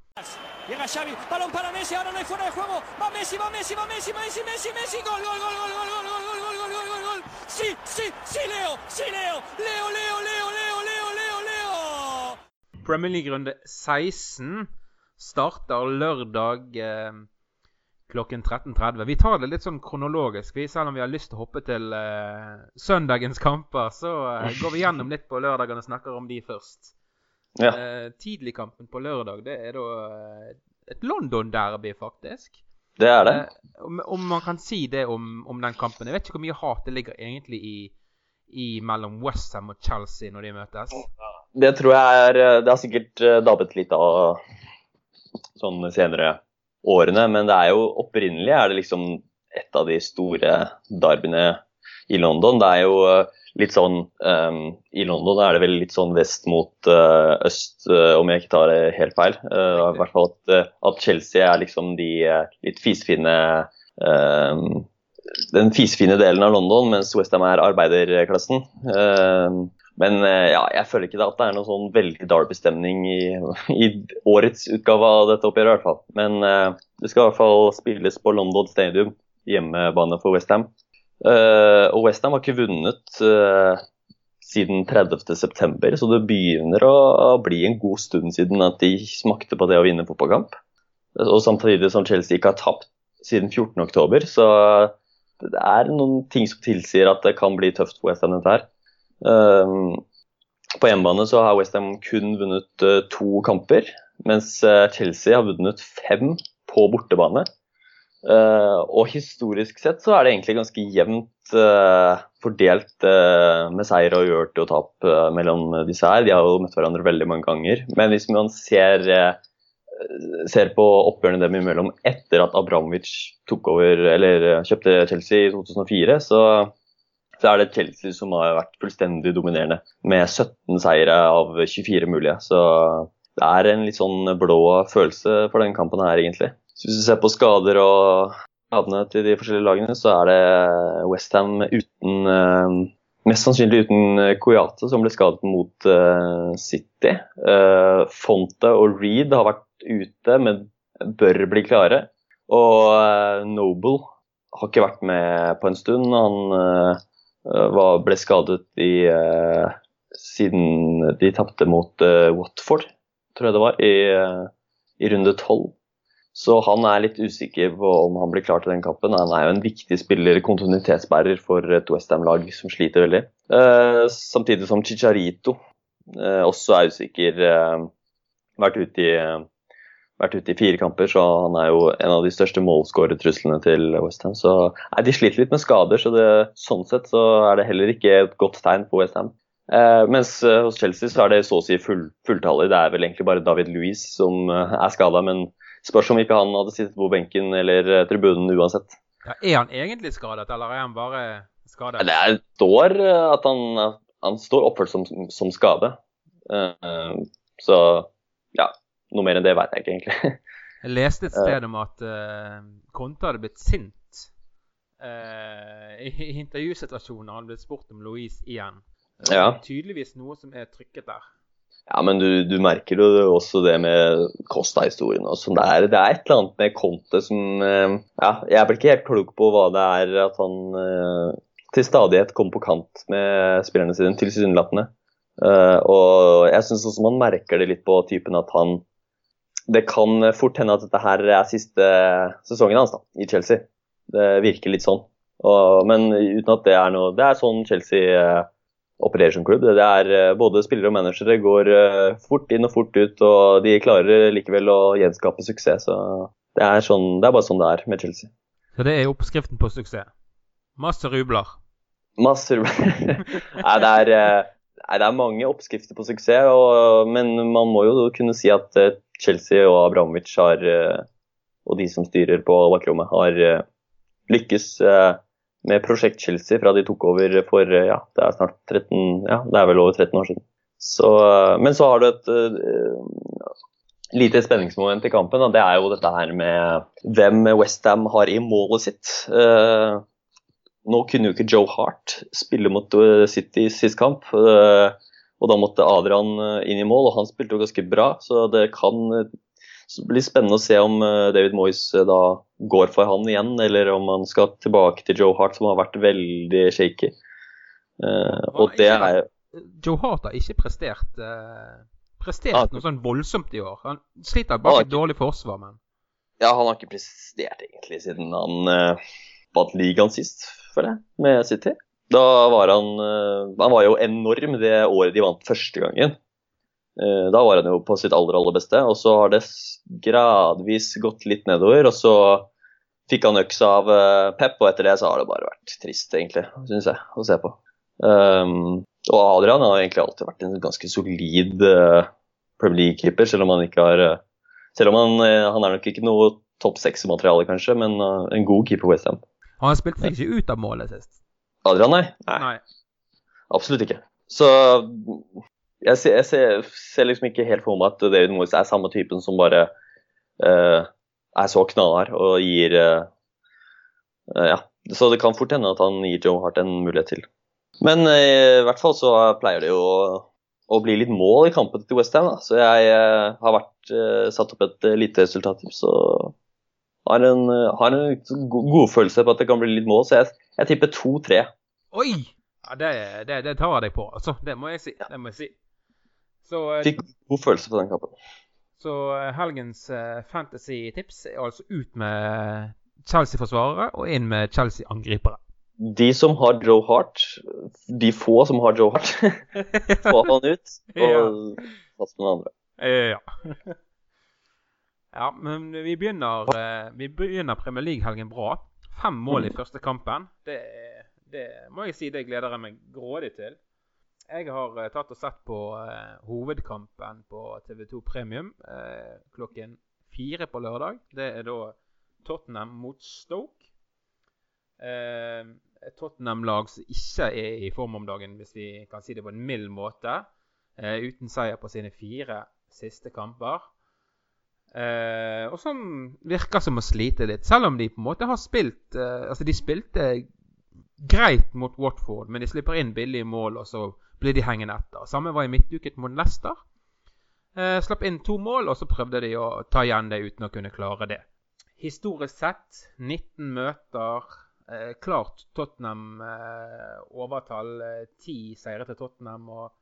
Llega Xavi, balón para Messi, ahora no hay fuera de juego. Va Messi, va Messi, va Messi, Messi, Messi, Messi, gol, gol, gol, gol, gol, gol, gol, gol, gol, gol, gol, gol, gol. Si, si, si, Leo! Si, Leo! Leo, Leo, Leo, Leo, Leo, Leo, Leo! Premier League-runde 16 starter lørdag eh, klokken 13.30. Vi tar det litt sånn kronologisk. Vi, selv om vi har lyst til å hoppe til eh, søndagens kamper, så eh, går vi gjennom litt på lørdagen og snakker om de først. Ja. Eh, Tidligkampen på lørdag, det er da eh, et London-derby, faktisk. Det er det. Eh, om, om man kan si det om, om den kampen. Jeg vet ikke hvor mye hat det ligger egentlig i, i mellom Westham og Chelsea når de møtes. Det tror jeg er Det har sikkert dabbet litt av sånn senere årene, men det er jo opprinnelig er det liksom et av de store derbyene i London. Det er jo eh, litt sånn um, I London er det vel litt sånn vest mot uh, øst, uh, om jeg ikke tar det helt feil. Uh, I hvert fall at, at Chelsea er liksom de litt fisefine ehm, Den fisefine delen av London, mens Westham er arbeiderklassen. Ehm, men ja, jeg føler ikke at det er noen sånn veldig Derby-stemning i, i årets utgave av dette oppgjøret. i hvert fall. Men det skal i hvert fall spilles på London Stadium, hjemmebane for Westham. Uh, og Westham har ikke vunnet uh, siden 30.9, så det begynner å, å bli en god stund siden at de smakte på det å vinne fotballkamp. Og samtidig som Chelsea ikke har tapt siden 14.10, så det er noen ting som tilsier at det kan bli tøft for Westham dette her. Um, på hjemmebane så har Westham kun vunnet to kamper, mens Chelsea har vunnet fem på bortebane. Eh, og historisk sett så er det egentlig ganske jevnt uh, fordelt uh, med seier og uavgjort og tap mellom disse her. De har jo møtt hverandre veldig mange ganger. Men hvis man ser, ser på oppgjørene dem imellom etter at Abramovic tok over, eller kjøpte Chelsea i 2004, så så er det Chelsea som har vært fullstendig dominerende, med 17 seire av 24 mulige. Så det er en litt sånn blå følelse for den kampen her, egentlig. Hvis du ser på skader og skadene til de forskjellige lagene, så er det Westham uten eh, Mest sannsynlig uten eh, som ble skadet mot eh, City. Fonte og Reed har vært ute, men bør bli klare. Og Noble har ikke vært med på en stund. Han ble skadet i, siden de tapte mot Watford, tror jeg det var, i, i runde tolv. Så han er litt usikker på om han blir klar til den kampen. Han er jo en viktig spiller, kontinuitetsbærer for et Westham-lag som sliter veldig. Eh, samtidig som Chicharito eh, også er usikker. Eh, vært ute i vært ute i fire kamper, så han er jo en av de største målskårertruslene til Westham. Så nei, de sliter litt med skader, så det, sånn sett så er det heller ikke et godt tegn på Westham. Eh, mens eh, hos Chelsea så er det så å si full, fulltallig. Det er vel egentlig bare David Louise som eh, er skada, men spørs om ikke han hadde sittet på benken eller eh, tribunen uansett. Ja, er han egentlig skadet, eller er han bare skadet? Det er, står eh, at han, han står oppført som, som skade. Eh, så ja, noe mer enn det vet jeg ikke egentlig. (laughs) Jeg leste et sted om at uh, hadde blitt sint eh, i, i intervjusituasjoner. Han ble spurt om Louise igjen. Ja. Tydeligvis noe som er trykket der. Ja, men du, du merker jo også det med Costa-historien. sånn. Det, er- det er et eller annet med Conte som eh, Ja, jeg blir ikke helt klok på hva det er at han eh, til stadighet kommer på kant med spillerne sine, tilsynelatende. Eh, og jeg syns også man merker det litt på typen at han Det kan fort hende at dette her er siste sesongen hans da, i Chelsea. Det virker litt sånn. Og, men uten at det er noe Det er sånn Chelsea som klubb. Det er eh, Både spillere og managere går eh, fort inn og fort ut, og de klarer likevel å gjenskape suksess. Så det er, sånn, det er bare sånn det er med Chelsea. Så det er oppskriften på suksess. Masse rubler. Masse (laughs) nei, det er, eh, nei, det er mange oppskrifter på suksess, og, men man må jo kunne si at Chelsea og Abramovic har, og de som styrer på bakrommet, har lykkes med Prosjekt Chelsea fra de tok over for eh, ja, det er snart 13, ja, det er vel over 13 år siden. Så, eh, men så har du et uh, lite spenningsmoment i kampen, og det er jo dette her med hvem Westham har i målet sitt. Uh, nå kunne jo ikke Joe Hart spille mot City City sist kamp. Uh, og da måtte Adrian inn i mål, og han spilte jo ganske bra. Så det kan eh, blir spennende å se om eh, David Moyes eh, da går for han igjen, eller om han skal tilbake til Joe Hart, som har vært veldig shaky. Eh, og det er Joe Hart har ikke prestert prestert Ah, noe sånn voldsomt i år. Han sliter bare med et dårlig forsvar, men Ja, han har ikke prestert egentlig siden han uh, vant ligaen sist, føler jeg, med City. Da var han uh, Han var jo enorm det året de vant første gangen. Eh, da var han jo på sitt aller, aller beste, og så har det gradvis gått litt nedover. Og så fikk han øksa av eh, Pep, og etter det så har det bare vært trist, egentlig, syns jeg, å se på. Um, og Adrian har egentlig alltid vært en ganske solid uh, Premier League-keeper, selv om han ikke har selv om han, han er nok ikke noe topp seks-materiale, kanskje, men uh, en god keeper på Westham. han spilte seg ikke ut av målet sist. Adrian, nei? nei? Nei. Absolutt ikke. Så jeg ser, jeg ser, ser liksom ikke helt for meg at David Moyes er samme typen som bare uh, er så knallhard og gir uh, uh, Ja. Så det kan fort hende at han gir Joe Hart en mulighet til. Men i hvert fall så pleier det jo å, å bli litt mål i kampen til Westham. Så jeg har vært satt opp et lite resultattips og har en, har en god følelse på at det kan bli litt mål, så jeg, jeg tipper 2-3. Oi! Ja, det, det, det tar jeg deg på, altså. Det må jeg si. Det må jeg si. Så, eh, Fikk god følelse på den kampen. så eh, helgens eh, fantasy-tips er altså ut med Chelsea-forsvarere og inn med Chelsea-angripere. De som har Joe Hart, de få som har Joe Hart, (laughs) få han ut og satse på den andre. Ja. ja, (laughs) men vi begynner, vi begynner Premier League-helgen bra. Fem mål i Mm. første kampen. Det, det må jeg si det gleder jeg meg grådig til. Jeg har eh, tatt og sett på eh, hovedkampen på TV2 Premium eh, klokken fire på lørdag. Det er da Tottenham mot Stoke. Tottenham-lag som ikke er i form om dagen, hvis vi kan si det på en mild måte. Uten seier på sine fire siste kamper. Og som virker som å slite litt, selv om de på en måte har spilt Altså, de spilte greit mot Watford, men de slipper inn billige mål, og så blir de hengende etter. Samme var i midtuket mot Leicester. Eh, slapp inn to mål, og så prøvde de å ta igjen det uten å kunne klare det. Historisk sett 19 møter. Eh, klart Tottenham eh, overtall. Eh, 10 seire til Tottenham og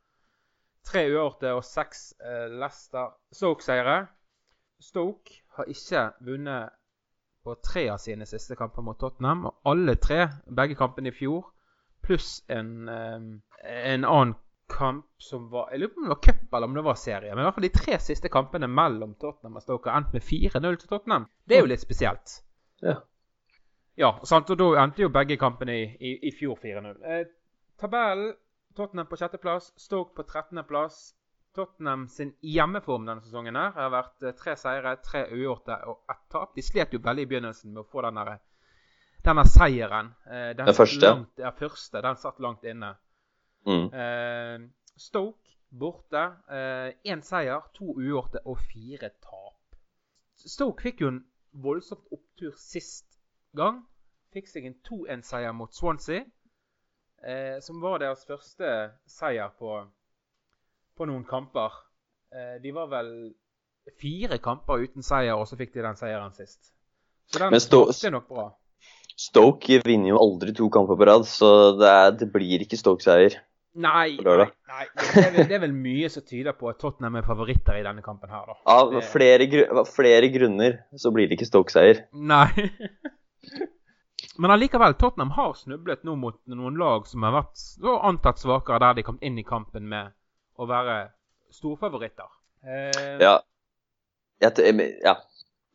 tre uavgjorte og seks eh, Leicester Stoke-seire. Stoke har ikke vunnet på tre av sine siste kamper mot Tottenham. Og alle tre, begge kampene i fjor, pluss en, en annen kamp som var Jeg lurer på om det var cup eller om det var serie. Men i hvert fall de tre siste kampene mellom Tottenham og Stoker endte med 4-0 til Tottenham. Det er jo litt spesielt. Ja. Ja, sant? og da endte jo begge kampene i, i, i fjor 4-0. Eh, tabellen Tottenham på sjetteplass, Stoke på trettendeplass. Tottenham sin hjemmeform denne sesongen her har vært eh, tre seire, tre ugjorte og ett tap. De slet jo veldig i begynnelsen med å få denne, denne seieren. Eh, Den satt første. Langt, ja, første. Den satt langt inne. Mm. Eh, Stoke borte. Én seier, to uavgjorte og fire tap. Stoke fikk jo en voldsomt opptur sist gang. Fikk seg en 2-1-seier mot Swansea. Eh, som var deres første seier på, på noen kamper. Eh, de var vel fire kamper uten seier, og så fikk de den seieren sist. Så den Stoke... nok bra. Stoke vinner jo aldri to kamper på rad, så det, er, det blir ikke Stoke-seier. Nei, nei, nei. Det, er vel, det er vel mye som tyder på at Tottenham er favoritter i denne kampen her, da. Av Det- flere, gru flere grunner så blir det ikke Stoke-seier. Nei. Men allikevel, Tottenham har snublet nå mot noen lag som har vært så antatt svakere, der de kom inn i kampen med å være storfavoritter. Eh, Ja. Jeg, ja.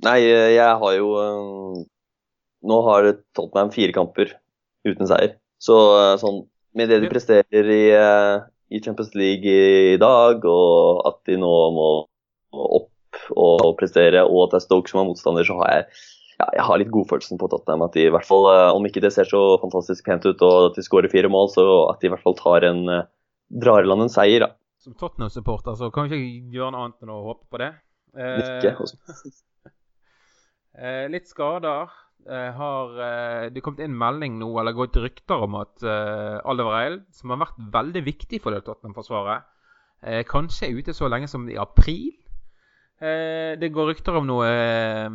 Nei, jeg har jo øh, Nå har Tottenham fire kamper uten seier. Så øh, sånn Med det de presterer i, øh, i Champions League i, dag, og at de nå må opp og prestere, og at det er Stoke som er motstander, så har jeg ja, jeg har litt godfølelsen på Tottenham. At de i hvert fall, øh, om ikke det ser så fantastisk pent ut og at de skårer fire mål, så at de i hvert fall tar en drar i land en seier. da. Som Tottenham-supporter så kan vi ikke gjøre noe annet enn å håpe på det. Eh, Nikke. (laughs) Eh, litt skader. Eh, har eh, det kommet inn melding nå, eller gått rykter om at eh, Oliver Eil, som har vært veldig viktig for det Tottenham-forsvaret, eh, kanskje er ute så lenge som i april. Eh, det går rykter om noe, eh,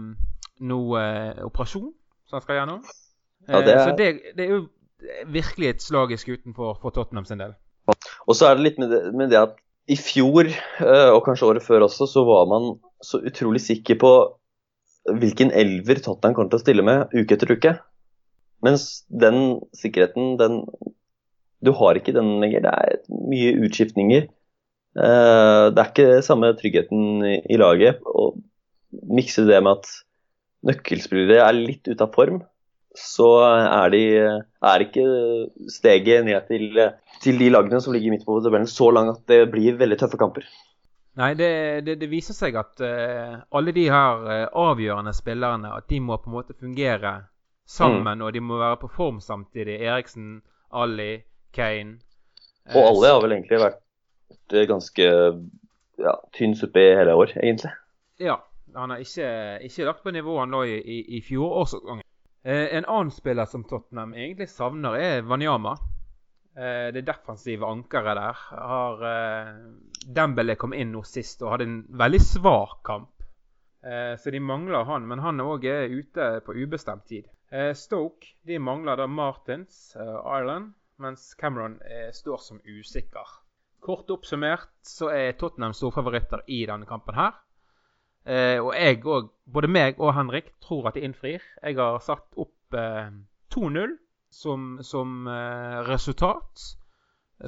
noe eh, operasjon som han skal gjennom. Ja, det Eh, er- Så det, det er jo virkelig et slag i skuten for, for Tottenham sin del. Og så er det litt med det, med det at i fjor, eh, og kanskje året før også, så var man så utrolig sikker på hvilken elver Tottenham kommer til å stille med uke etter uke. Mens den sikkerheten, den Du har ikke den lenger. Det er mye utskiftninger. Eh, Det er ikke samme tryggheten i laget. Og mikser det med at nøkkelspillere er litt ute av form, så er, de, er ikke steget ned til, til de lagene som ligger midt på tabellen så langt at det blir veldig tøffe kamper. Nei, det, det, det viser seg at uh, alle de her uh, avgjørende spillerne at de må på en måte fungere sammen, og de må være på form samtidig. Eriksen, Ali, Kane. uh, Og alle har vel egentlig vært ganske ja, tynn suppe i hele år, egentlig. Ja. Han har ikke, ikke lagt på nivået han lå i, i, i fjorårssesongen. Eh, en annen spiller som Tottenham egentlig savner, er Wanyama. Eh, det defensive ankeret der. Har eh, Dembele kom inn nå sist og hadde en veldig svak kamp. Eh, så de mangler han, men han òg er ute på ubestemt tid. Stoke de mangler da Martins, Ireland, mens Cameron står som usikker. Kort oppsummert så er Tottenham storfavoritter i denne kampen her. Og jeg òg, både meg og Henrik, tror at de innfrir. Jeg har satt opp eh, 2-0 som, som eh, resultat.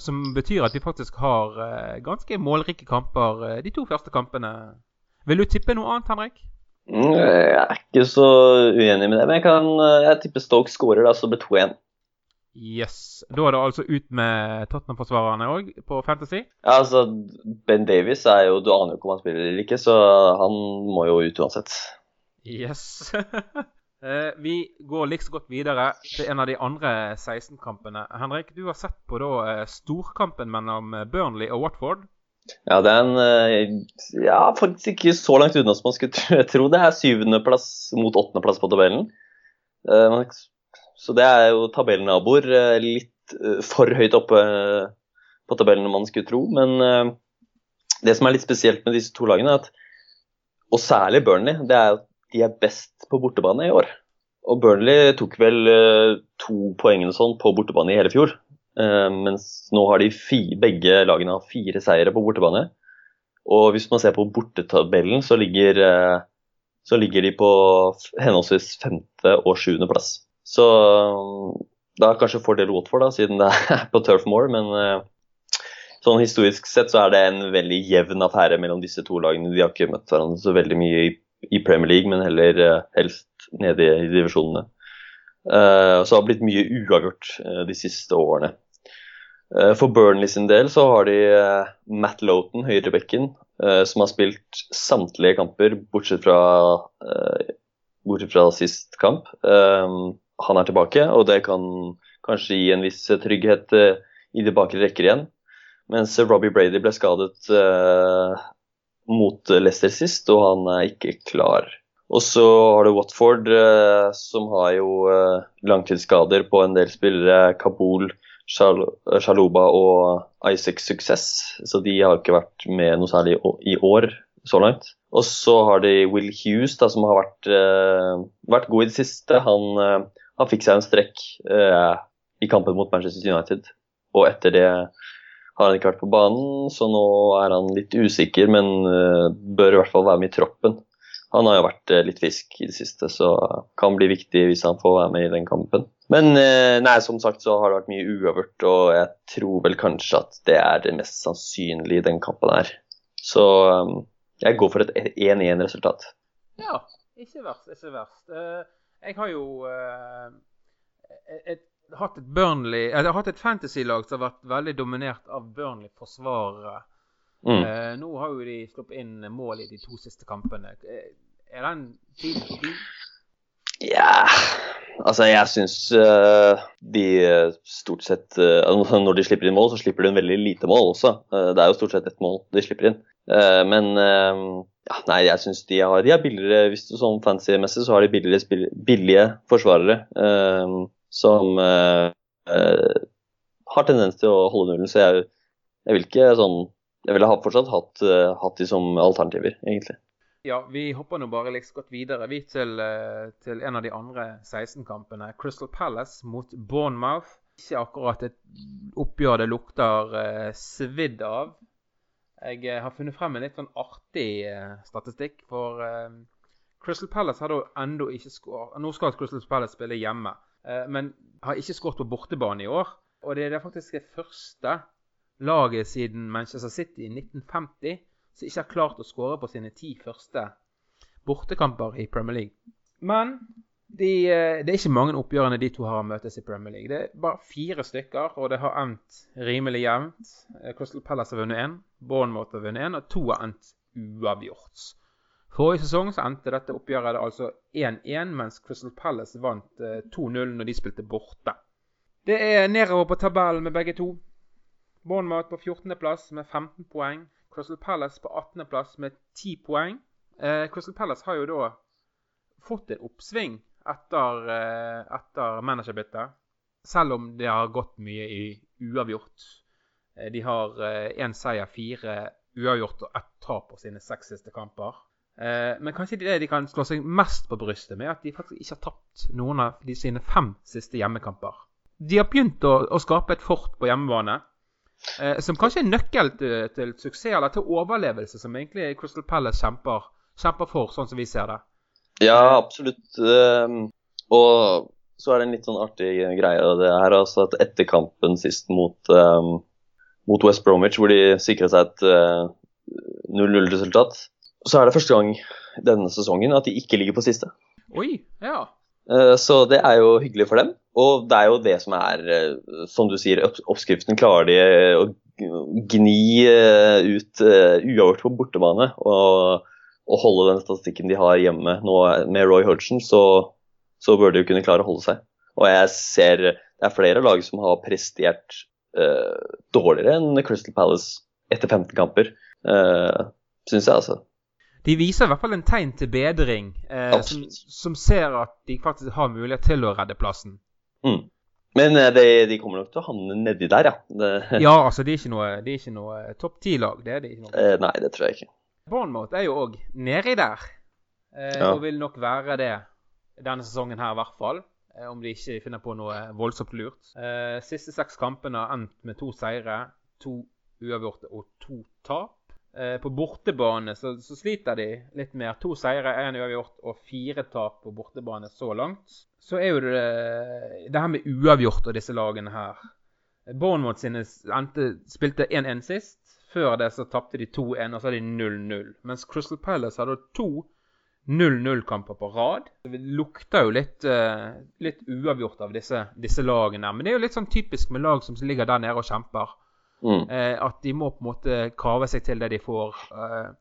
Som betyr at vi faktisk har eh, ganske målrike kamper eh, de to første kampene. Vil du tippe noe annet, Henrik? Mm, Jeg er ikke så uenig med det, men jeg, kan, eh, jeg tipper Stoke skårer, da, så det blir 2-1. Yes. Da er det altså ut med Tottenham-forsvarerne òg, på Fantasy. Ja, altså, Ben Davies er jo Du aner jo ikke om han spiller eller ikke, så han må jo ut uansett. Yes. (laughs) Eh, vi går like så godt videre til en av de andre 16-kampene. Henrik, du har sett på da eh, storkampen mellom eh, Burnley og Watford. Ja, det er en Ja, faktisk ikke så langt unna som man skulle tro. Det er syvendeplass mot åttendeplass på tabellen. Så det er jo tabellnaboer litt for høyt oppe på tabellen man skulle tro. Men det som er litt spesielt med disse to lagene, er at, og særlig Burnley, det er at de er best på bortebane i år. Og Burnley tok vel eh, to poeng sånn på bortebane i hele fjor. Eh, mens nå har de fi, begge lagene har fire seire på bortebane. Og hvis man ser på bortetabellen, så ligger, eh, så ligger de på henholdsvis femte og sjuende plass. Så da er kanskje fordel Watford, da, siden det er (laughs) på Turf Moor. Men sånn historisk sett så er det en veldig jevn affære mellom disse to lagene. De har ikke møtt hverandre så veldig mye i, i Premier League, men heller eh, helst nede i, divisjonene. Eh, så det har blitt mye uavgjort eh, de siste årene. For Burnley sin del så har de Matt Loughton, høyrebekken, som har spilt samtlige kamper bortsett fra, bortsett fra sist kamp. Han er tilbake, og det kan kanskje gi en viss trygghet i de bakre rekker igjen. Mens Robbie Brady ble skadet mot Leicester sist, og han er ikke klar. Og så har du Watford, eh, som har jo eh, langtidsskader på en del spillere. Kabul, Shal Shaluba og Isaac Success. Så de har ikke vært med noe særlig i år så langt. Og så har de Will Hughes, da, som har vært, eh, vært god i det siste. Han, eh, han fikk seg en strekk eh, i kampen mot Manchester United. Og etter det har han ikke vært på banen, så nå er han litt usikker, men eh, bør i hvert fall være med i troppen. Han har jo vært eh, litt fisk i det siste, så kan bli viktig hvis han får være med i den kampen. Men eh, nei, som sagt så har det vært mye uavgjort, og jeg tror vel kanskje at det er det mest sannsynlige i den kampen her. Så jeg går for et 1-1-resultat. Ja, ikke verst, ikke verst. Jeg har jo et, hatt et Burnley Jeg har hatt et fantasy-lag som har vært veldig dominert av Burnley-forsvarere. Mm. Eh, nå har jo de sluppet inn mål i de to siste kampene. Eh, Er den tiden forbi? Ja Altså, jeg syns uh, de eh, stort sett eh, altså, (laughs) Når de slipper inn mål, så slipper de inn veldig lite mål også. Uh, det er jo stort sett ett mål de slipper inn. Eh, men eh, ja, nei, jeg syns de har, de er billigere Hvis du sånn fancy-messig, så har de billigere, billige forsvarere eh, som uh, har tendens til å holde nullen. Så jeg, jeg vil ikke sånn Jeg ville ha fortsatt hatt, uh, hatt de som alternativer, egentlig. Ja, vi hopper nå bare like godt videre vi til, til en av de andre 16-kampene. Crystal Palace mot Bournemouth. Ikke akkurat et oppgjør det lukter svidd av. Jeg har funnet frem en litt sånn artig statistikk. For Crystal Palace har da ennå ikke skåret Nå skal Crystal Palace spille hjemme, men har ikke skåret på bortebane i år. Og det er faktisk det første laget siden Manchester City i 1950 som ikke har klart å skåre på sine ti første bortekamper i Premier League. Men de, eh, det er ikke mange oppgjørene de to har møtes i Premier League. Det er bare fire stykker, og det har endt rimelig jevnt. Eh, Crystal Palace har vunnet én, Bournemouth har vunnet én, og to har endt uavgjort. Forrige sesong så endte dette oppgjøret altså 1-1, mens Crystal Palace vant eh, 2-0 når de spilte borte. Det er nedover på tabellen med begge to. Bournemouth på 14.-plass med 15 poeng. Crystal Palace på 18.-plass med 10 poeng. Eh, Crystal Palace har jo da fått en oppsving etter, eh, etter managerbyttet. Selv om det har gått mye i uavgjort. Eh, de har én seier, fire uavgjort og ett tap på sine seks siste kamper. Eh, men kanskje det de kan slå seg mest på brystet med, at de faktisk ikke har tapt noen av de sine fem siste hjemmekamper. De har begynt å, å skape et fort på hjemmebane. Eh, som kanskje er nøkkel til, til, suksess eller til overlevelse, som egentlig Crystal Palace kjemper, kjemper for, sånn som vi ser det. Ja, absolutt. Um, og så er det en litt sånn artig greie det her, altså at etter kampen sist mot, um, mot West Bromwich, hvor de sikra seg et uh, 0-0-resultat, så er det første gang denne sesongen at de ikke ligger på siste. Oi, ja. Uh, så det er jo hyggelig for dem. Og det er jo det som er, uh, som du sier, oppskriften. Klarer de å gni uh, ut uavgjort på bortebane og, og, holde den statistikken de har hjemme nå med Roy Hodgson, så, så bør de jo kunne klare å holde seg. Og jeg ser det er flere lag som har prestert dårligere enn Crystal Palace etter 15 kamper, uh, syns jeg, altså. De viser i hvert fall en tegn til bedring, eh, som, som, ser at de faktisk har mulighet til å redde plassen. Mm. Men eh, de, de, kommer nok til å havne nedi der, ja. Det... (laughs) Ja, altså de er ikke noe, de noe topp ti-lag. Det er de ikke. Noe. Eh, nei, det tror jeg ikke. Bournemouth er jo òg nedi der, eh, ja. og vil nok være det denne sesongen her i hvert fall. Eh, om de ikke finner på noe voldsomt lurt. Eh, siste seks kampene har endt med to seire, to uavgjorte og to tap. Eh, på bortebane så, så, sliter de litt mer. To seire, én uavgjort og fire tap på bortebane så langt. Så er jo det det her med uavgjort og disse lagene her. Bournemouth sine endte, spilte 1-1 sist. Før det så tapte de 2-1, og så hadde de 0-0. Mens Crystal Palace hadde to 0-0-kamper på rad. Det lukter jo litt, uh, litt uavgjort av disse, disse, lagene. Men det er jo litt sånn typisk med lag som ligger der nede og kjemper. Mm. Eh, at de må på en måte kave seg til det de får. Eh,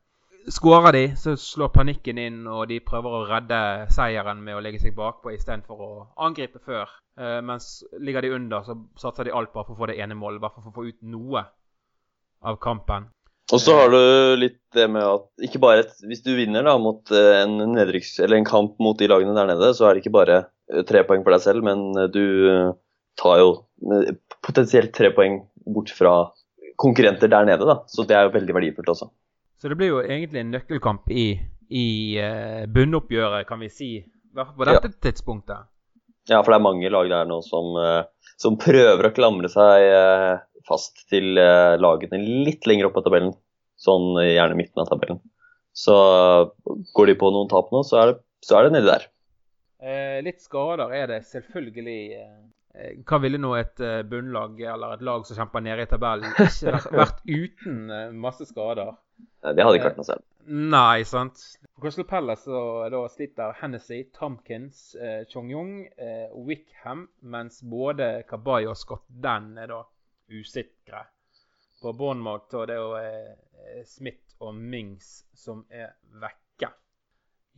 Skårer de, så slår panikken inn, og de prøver å redde seieren med å legge seg bakpå istedenfor å angripe før. Eh, mens ligger de under, så satser de alt bare for å få det ene målet. Bare for å få ut noe av kampen. Og så har du litt det med at ikke bare et, hvis du vinner da mot eh, en, nedryks, eller en kamp mot de lagene der nede, så er det ikke bare eh, tre poeng for deg selv, men du tar jo potensielt tre poeng bort fra konkurrenter der nede. da, Så det er jo veldig verdifullt også. Så det blir jo egentlig en nøkkelkamp i, i uh, bunnoppgjøret, kan vi si, på dette ja. tidspunktet. Ja, for det er mange lag der nå som, uh, som prøver å klamre seg uh, fast til lagene litt lenger opp på tabellen. Sånn gjerne midten av tabellen. Så går de på noen tap nå, så er det, så er det nedi der. litt skader er det selvfølgelig Eh, hva ville nå et eh, bunnlag eller et lag som kjemper nede i tabellen, ikke vært (laughs) uten eh, masse skader? Det hadde ikke vært noe selv. Nei, sant. Crystal Palace så, da sliter Hennessy, Tomkins, eh, Chong-Yong, eh, Wickham, mens både Kabay og Scott Dan er da usikre. På Bournemouth og det er jo eh, Smith og Mings som er vekke.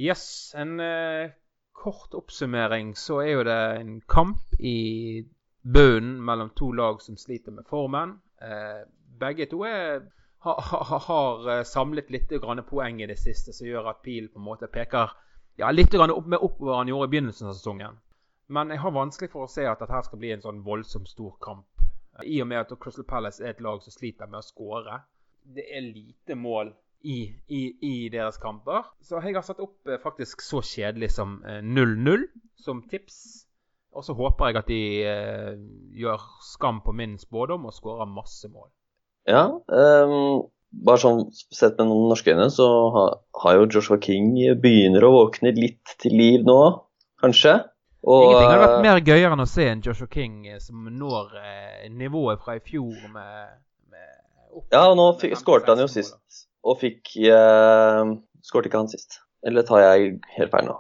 Yes, en eh, kort oppsummering så er jo det en kamp i bunnen mellom to lag som sliter med formen. Eh, begge to er, ha, ha, har eh, samlet litt poeng i det siste, som gjør at pilen på en måte peker ja, litt opp med oppover han gjorde i begynnelsen av sesongen. Men jeg har vanskelig for å se at dette skal bli en sånn voldsomt stor kamp. I og med at Crystal Palace er et lag som sliter med å skåre. Det er lite mål i, i, i, deres kamper. Så jeg har satt opp eh, faktisk så kjedelig som 0-0 eh, som tips. Og så håper jeg at de eh, gjør skam på min spådom og skårer masse mål. Ja, um, bare sånn sett med noen norske øyne, så har, har jo Joshua King begynner å våkne litt til liv nå, kanskje. Og, Ingenting hadde vært mer gøyere enn å se en Joshua King eh, som når eh, nivået fra i fjor med, med opp- Ja, og nå med fikk- 15-16 skårte han jo sist, og fikk eh, Skårte ikke han sist? Eller tar jeg helt feil nå?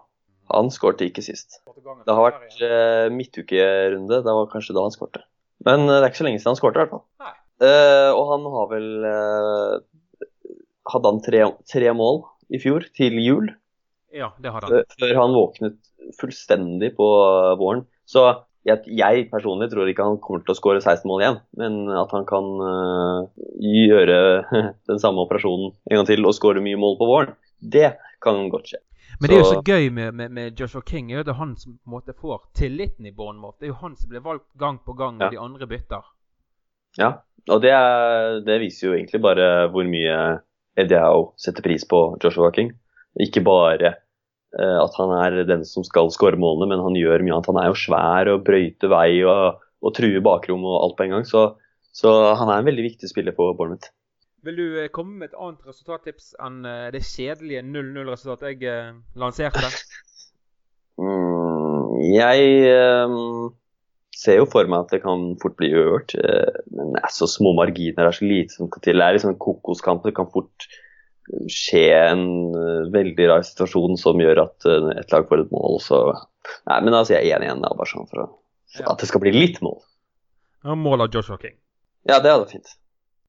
Han skårte ikke sist. Det har vært eh, midtukerunde, det var kanskje da han skårte. Men eh, det er ikke så lenge siden han skårte, i hvert fall. Eh, og han har vel eh, Hadde han tre, tre mål i fjor, til jul? Ja, det hadde han. før- han våknet fullstendig på våren. Så jeg, jeg personlig tror ikke han kommer til å skåre 16 mål igjen, men at han kan uh, gjøre (laughs) den samme operasjonen en gang til og skåre mye mål på våren, det kan godt skje. Men det er jo så gøy med, med, med Joshua King, er jo det er han som måte får tilliten i Bournemouth. Det er jo han som blir valgt gang på gang når Ja. de andre bytter. Ja, og det, er, det viser jo egentlig bare hvor mye Ediao setter pris på Joshua King. Ikke bare at han er den som skal skåre målene, men han gjør mye annet. Han er jo svær og brøyter vei og, og truer bakrom og alt på en gang. Så, så han er en veldig viktig spiller på Bournemouth. Vil du eh, komme med et annet resultattips enn eh, det kjedelige 0-0-resultatet jeg eh, lanserte? (laughs) Mm, jeg um, ser jo for meg at det kan fort bli eh, men det er så små marginer, det er så lite som skal til. Det er liksom en kokoskamp. Det kan fort skje en eh, veldig rar situasjon som gjør at eh, et lag får et mål. Så Nei, men sier jeg 1-1, da, bare sånn for å, Ja. at det skal bli litt mål. Ja, Mål av Joshua King. Ja, det hadde fint.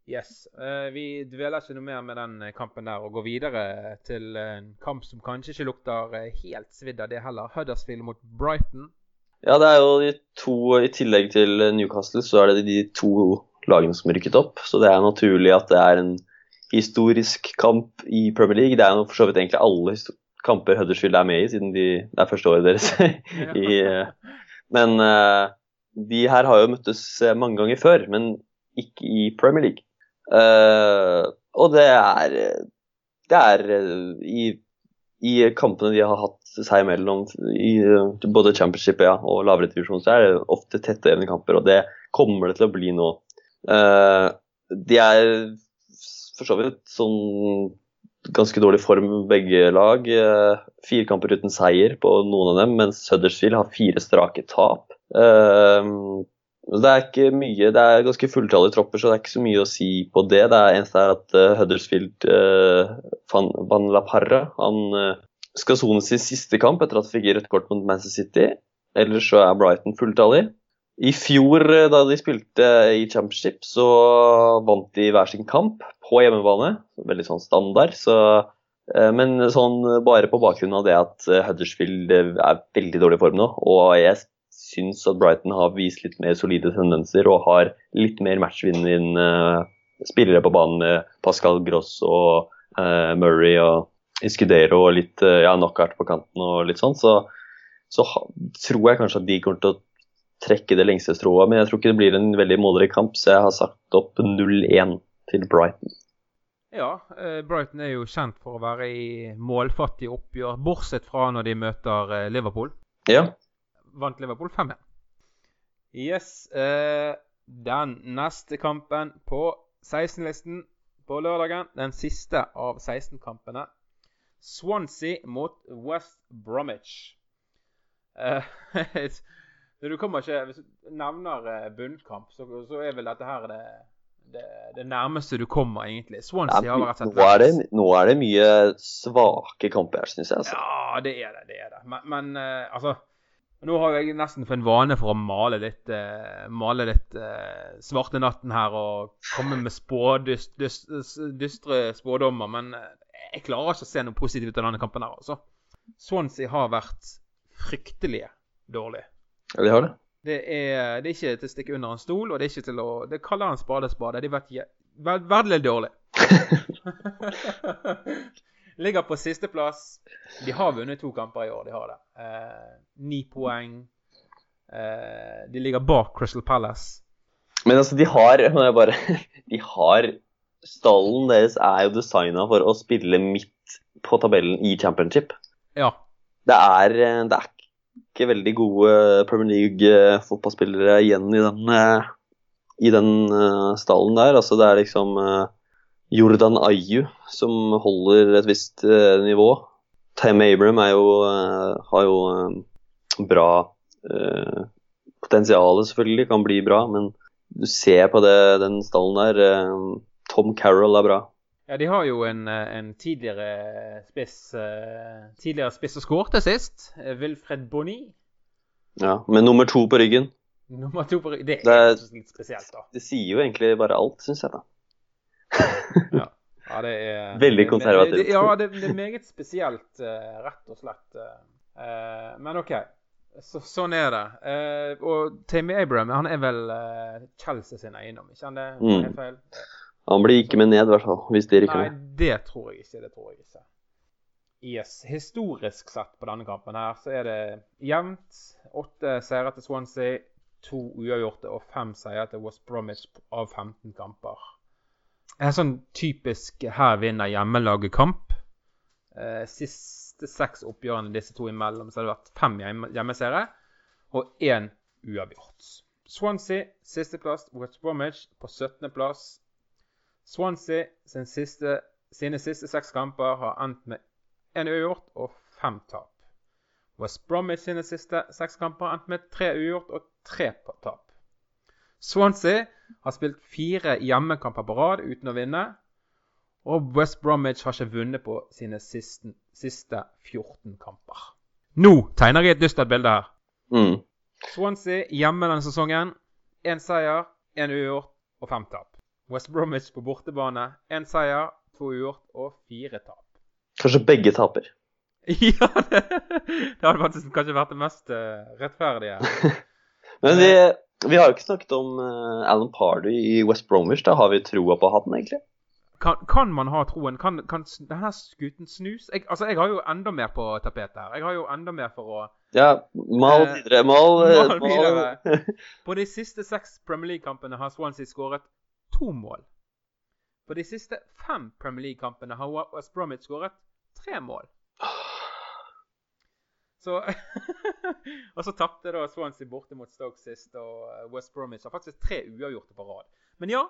Yes. Uh, vi dveler ikke noe mer med den kampen der og går videre til en kamp som kanskje ikke lukter helt svidd av det heller. Huddersfield mot Brighton. Ja, det er jo de to, i tillegg til Newcastle, så er det de to lagene som rykket opp. Så det er naturlig at det er en historisk kamp i Premier League. Det er jo for så vidt egentlig alle kamper Huddersfield er med i, siden de, det er første året deres. (laughs) i, eh, men eh, de her har jo møttes eh, mange ganger før, men ikke i Premier League. Og det er Det er i, i kampene de har hatt seg imellom i både championship ja, og lavere divisjon, så er det ofte tette jevne kamper, og det kommer det til å bli nå. De er for så vidt sånn ganske dårlig form begge lag. Eh, fire kamper uten seier på noen av dem, mens Huddersfield har fire strake tap. Eh, det er ikke mye, det er ganske fulltallige tropper, så det er ikke så mye å si på det. Det er eneste er at eh, Huddersfield Van, Van La Parra han skal sone sin siste kamp etter at han fikk rødt kort mot Manchester City. Ellers så er Brighton fulltallig. I fjor, eh, da de spilte i championship, så vant de hver sin kamp på hjemmebane. Veldig sånn standard. Så, eh, men sånn bare på bakgrunn av det at eh, Huddersfield eh, er veldig dårlig form nå, og jeg syns at Brighton har vist litt mer solide tendenser og har litt mer matchvinnende eh, spillere på banen Pascal Gross og eh, Murray og Escudero og litt eh, ja, knockout på kanten og litt sånn, så, så tror jeg kanskje at de kommer til å trekke det lengste strået. Men jeg tror ikke det blir en veldig målrik kamp, så jeg har sagt opp 0-1 til Brighton. Ja, eh, Brighton er jo kjent for å være i målfattige oppgjør, bortsett fra når de møter eh, Liverpool. Ja, Vant Liverpool 5-1. Yes. Eh, den neste kampen på 16-listen på lørdagen, den siste av 16-kampene. Swansea mot West Bromwich. (laughs) Så du kommer ikke Hvis du nevner eh, bunnkamp, så, så er vel dette her det, det, det nærmeste du kommer, egentlig. Swansea har rett og slett nå, er det, nå er det mye svake kamper syns jeg. Altså. Ja, det er det. det er det. Men, men eh, altså Nå har jeg nesten fått en vane for å male litt, uh, male litt uh, svarte natten her og komme med spå, dyst, dyst, dystre spådommer, men jeg klarer ikke å se noe positivt ut av denne kampen her, altså. Swansea har vært fryktelig dårlige. Ja, de har det. Det er, det er ikke til å stikke under en stol, og det er ikke til å Det kaller han spade spade. De har vært je- ve- veldig dårlig. (laughs) Ligger på sisteplass. De har vunnet to kamper i år, de har det. Eh, Ni poeng. Eh, de ligger bak Crystal Palace. Men altså, de har må jeg bare, (laughs) De har Stallen deres er jo designa for å spille midt på tabellen i championship. Ja. Det er, det er ikke veldig gode Premier League-fotballspillere igjen i den, eh, i den eh, stallen der. Altså det er liksom eh, Jordan Ayu som holder et visst eh, nivå. Tam Abram jo, eh, har jo eh, bra eh, potensial, selvfølgelig. Kan bli bra, men du ser på det, den stallen der. eh, Tom Carroll er bra. Ja, de har jo en, eh, en tidligere spiss eh, Tidligere spiss som skårte sist. eh, Wilfred Bonny. Ja, Med nummer to på ryggen. Nummer to på ryggen. Det Det er er- litt spesielt, da. Det sier jo egentlig bare alt, syns jeg. da. Ja, (laughs) ja det er Veldig konservativt. det- Ja, det, det er meget spesielt, rett og slett. men OK. Så, sånn er det. Og Tammy Abraham han er vel Chelsea sin eiendom, ikke han det? Mm. Helt feil? Han blir ikke med ned, i hvert fall. Hvis de rykker Nei, det tror jeg ikke. Det tror jeg ikke. Yes. Historisk sett på denne kampen her, så er det jevnt. Åtte seire til Swansea, to uavgjorte og fem seire til West Bromwich av 15 kamper. En sånn typisk her vinner hjemmelaget kamp. Eh, siste seks oppgjørene disse to imellom, så har det vært fem hjemme hjemmeseiere og én uavgjort. Swansea sisteplass, West Bromwich på 17.-plass. Swansea sin siste, sine siste seks kamper har endt med én uavgjort og fem tap. West Bromwich sine siste seks kamper har endt med tre uavgjort og tre tap. Swansea har spilt fire hjemmekamper på rad uten å vinne. Og West Bromwich har ikke vunnet på sine siste, siste 14 kamper. Nå tegner jeg et dystert bilde her. Mm. Swansea hjemme denne sesongen. Én seier, én uavgjort og fem tap. West Bromwich på bortebane. Én seier, to uavgjort og fire tap. Kanskje begge taper. (laughs) Ja, det, det hadde faktisk kanskje vært det mest eh, rettferdige. (laughs) Men vi, vi har jo ikke snakket om eh, Alan Pardy i West Bromwich. Da har vi troa på han, egentlig. Kan, kan man ha troen? Kan, kan denne skuten snus? Jeg, altså, jeg har jo enda mer på tapetet her. Jeg har jo enda mer for å Ja, mal Eh, videre. Mal, (laughs) eh, mal mal. På de siste seks Premier League-kampene har Swansea skåret to mål. På de siste fem Premier League-kampene har West Bromwich skåret tre mål. Så (laughs) Og så tapte da Swansea borte mot Stoke sist, og eh, West Bromwich har faktisk tre uavgjorte på rad. Men ja.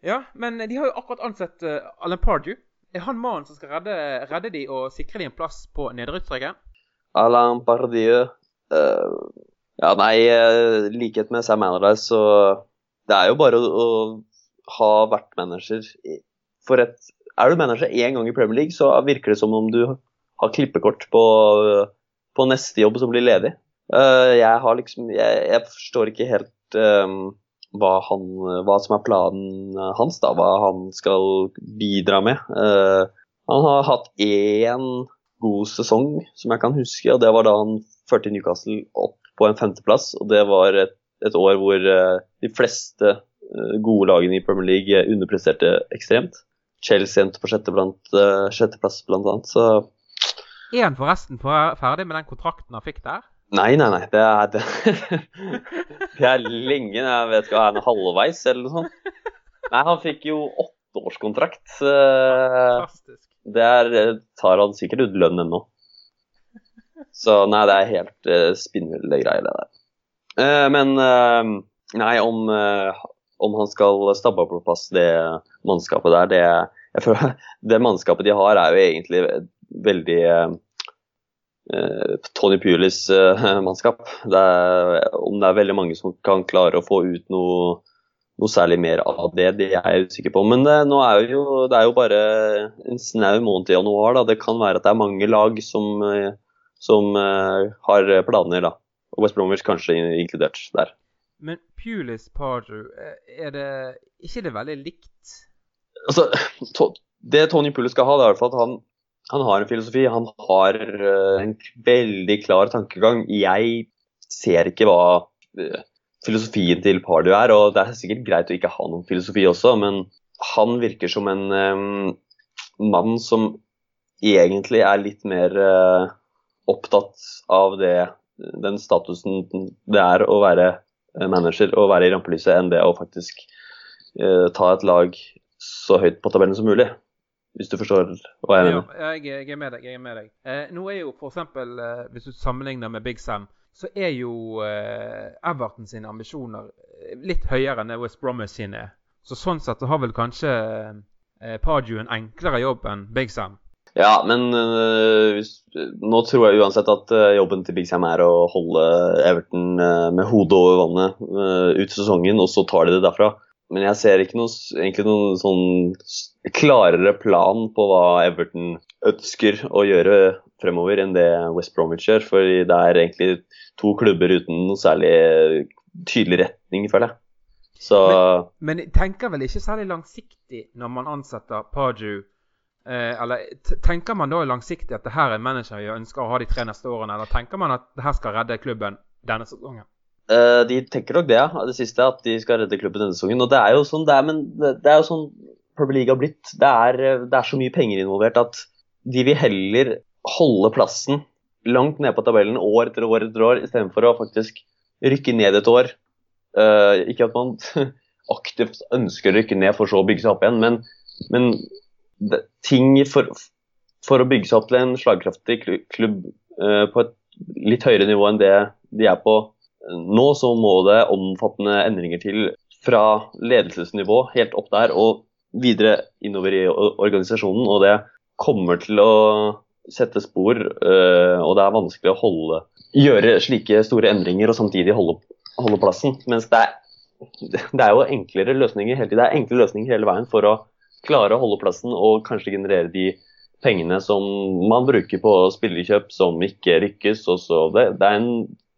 Ja, men de har jo akkurat ansett uh, Alan Pardew. Er han mannen som skal redde, redde de og sikre de en plass på nedrykksstreken? Alain Pardieu uh, Ja, nei, i uh, likhet med Sam Allardyce, så Det er jo bare å, å ha vært manager for et Er du manager én gang i Premier League, så virker det som om du har klippekort på, på neste jobb som blir ledig. Eh, jeg har liksom Jeg, jeg forstår ikke helt um, hva, han, hva som er planen hans, da. Hva han skal bidra med. Uh, han har hatt én god sesong, som jeg kan huske. og Det var da han førte Newcastle opp på en femteplass. og Det var et, et år hvor eh, de fleste eh, gode lagene i Premier League underpresterte ekstremt. Chelsea endte på sjette blant, eh, sjetteplass, blant annet. Så Er han forresten ferdig med den kontrakten han fikk der? nei, nei, nei. Det er, det, (laughs) det er lenge. Jeg vet ikke, er han halvveis, eller noe sånt? Nei, han fikk jo åtteårskontrakt. eh, Fantastisk. Det er, tar han sikkert ut lønn ennå. Så nei, det er helt spinnville greier, det der. Eh, men eh, nei, om, eh, om han skal stabbe på plass det mannskapet der, det jeg føler, (laughs) Det mannskapet de har, er jo egentlig veldig Tony Pulis (laughs) mannskap. Det er, om det er veldig mange som kan klare å få ut noe noe særlig mer av det, det er jeg usikker på. Men det, nå er jo, det er jo bare en snau måned i januar. Da. Det kan være at det er mange lag som, som har planer, da. Og West Bromwich kanskje inkludert der. Men Pulis Pardew, eh, er det ikke det veldig likt? Altså, to, det Tony Pulis skal ha, det er i hvert fall at han, han har en filosofi. Han har uh, en veldig klar tankegang. Jeg ser ikke hva uh, filosofien til Pardew er, og det er sikkert greit å ikke ha noen filosofi også, men han virker som en um, mann som egentlig er litt mer uh, opptatt av det, den statusen det er å være eh, manager og være i rampelyset, enn det å faktisk eh, ta et lag så høyt på tabellen som mulig. hvis du forstår hva jeg Ja, mener. jeg, jeg er med deg. jeg er med deg. Eh, nå er jo eksempel, eh, Hvis du sammenligner med Big Sam, så er jo eh, Everton sine ambisjoner eh, litt høyere enn West Bromwich sine. Så sånn sett så har vel kanskje eh, Pardew en enklere jobb enn Big Sam. Ja, men øh, hvis, nå tror jeg uansett at øh, jobben til Big Sam er å holde Everton øh, med hodet over vannet ut sesongen, og så tar de det derfra. Men jeg ser ikke noe, egentlig noen sånn klarere plan på hva Everton ønsker å gjøre fremover enn det West Bromwich gjør. For det er egentlig to klubber uten noe særlig tydelig retning, føler jeg. Så Men men tenker vel ikke særlig langsiktig når man ansetter Pardew. Eh, eller tenker man da langsiktig at det her er en manager vi ønsker å ha de tre neste årene, eller tenker man at det her skal redde klubben denne sesongen? Eh, de tenker nok det, ja. Det siste, at de skal redde klubben denne sesongen. Og det er jo sånn det er, men det, er jo sånn Premier League har blitt. Det er, eh, det er så mye penger involvert at de vil heller holde plassen langt ned på tabellen år etter år etter år, istedenfor å faktisk rykke ned et år. Eh, ikke at man (laughs) aktivt ønsker å rykke ned for så å bygge seg opp igjen, men, men det, ting for, for å bygge seg opp til en slagkraftig klubb uh, på et litt høyere nivå enn det de er på nå, så må det omfattende endringer til fra ledelsesnivå helt opp der og videre innover i organisasjonen. Og det kommer til å sette spor, uh, og det er vanskelig å holde, gjøre slike store endringer og samtidig holde, holde plassen. Mens det er, det er jo enklere løsninger hele tiden. Det er enkle løsninger hele veien for å klare å holde plassen og kanskje generere de pengene som man bruker på spillekjøp som ikke så det, det er en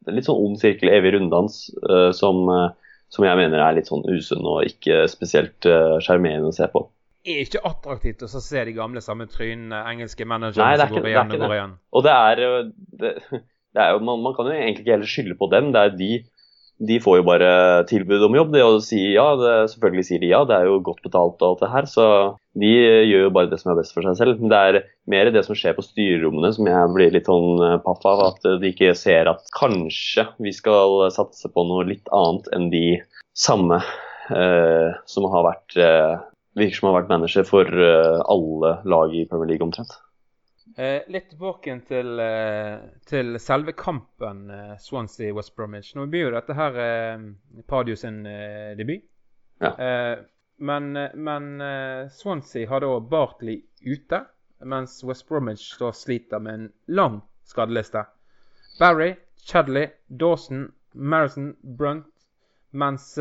litt sånn ond sirkel, evig runddans, uh, som, uh, som jeg mener er litt sånn usunn og ikke spesielt eh, sjarmerende å se på. Det er ikke attraktivt å se de gamle samme trynene, engelske managerne er som går igjen og går igjen. Og det er, det, (laughs) det er jo, man, man kan jo egentlig ikke heller skylde på dem. Det er de, de får jo bare tilbud om jobb. Det å si ja, det, selvfølgelig sier de ja, det er jo godt betalt og alt det her. Så de gjør jo bare det som er best for seg selv. Men det er mer det som skjer på styrerommene som jeg blir litt sånn eh, paff av. At de ikke ser at kanskje vi skal satse på noe litt annet enn de samme eh, som har vært eh, virker som har vært manager for eh, alle lag i Premier League omtrent. Eh, litt tilbake til, eh, til selve kampen eh, Swansea-West Bromwich. Nå blir jo dette her eh, Padio sin eh, debut. Ja. Eh, men eh, men Swansea har da Bartley ute, mens West Bromwich da sliter med en lang skadeliste. Barry, Chadley, Dawson, Marison, Brunt. Mens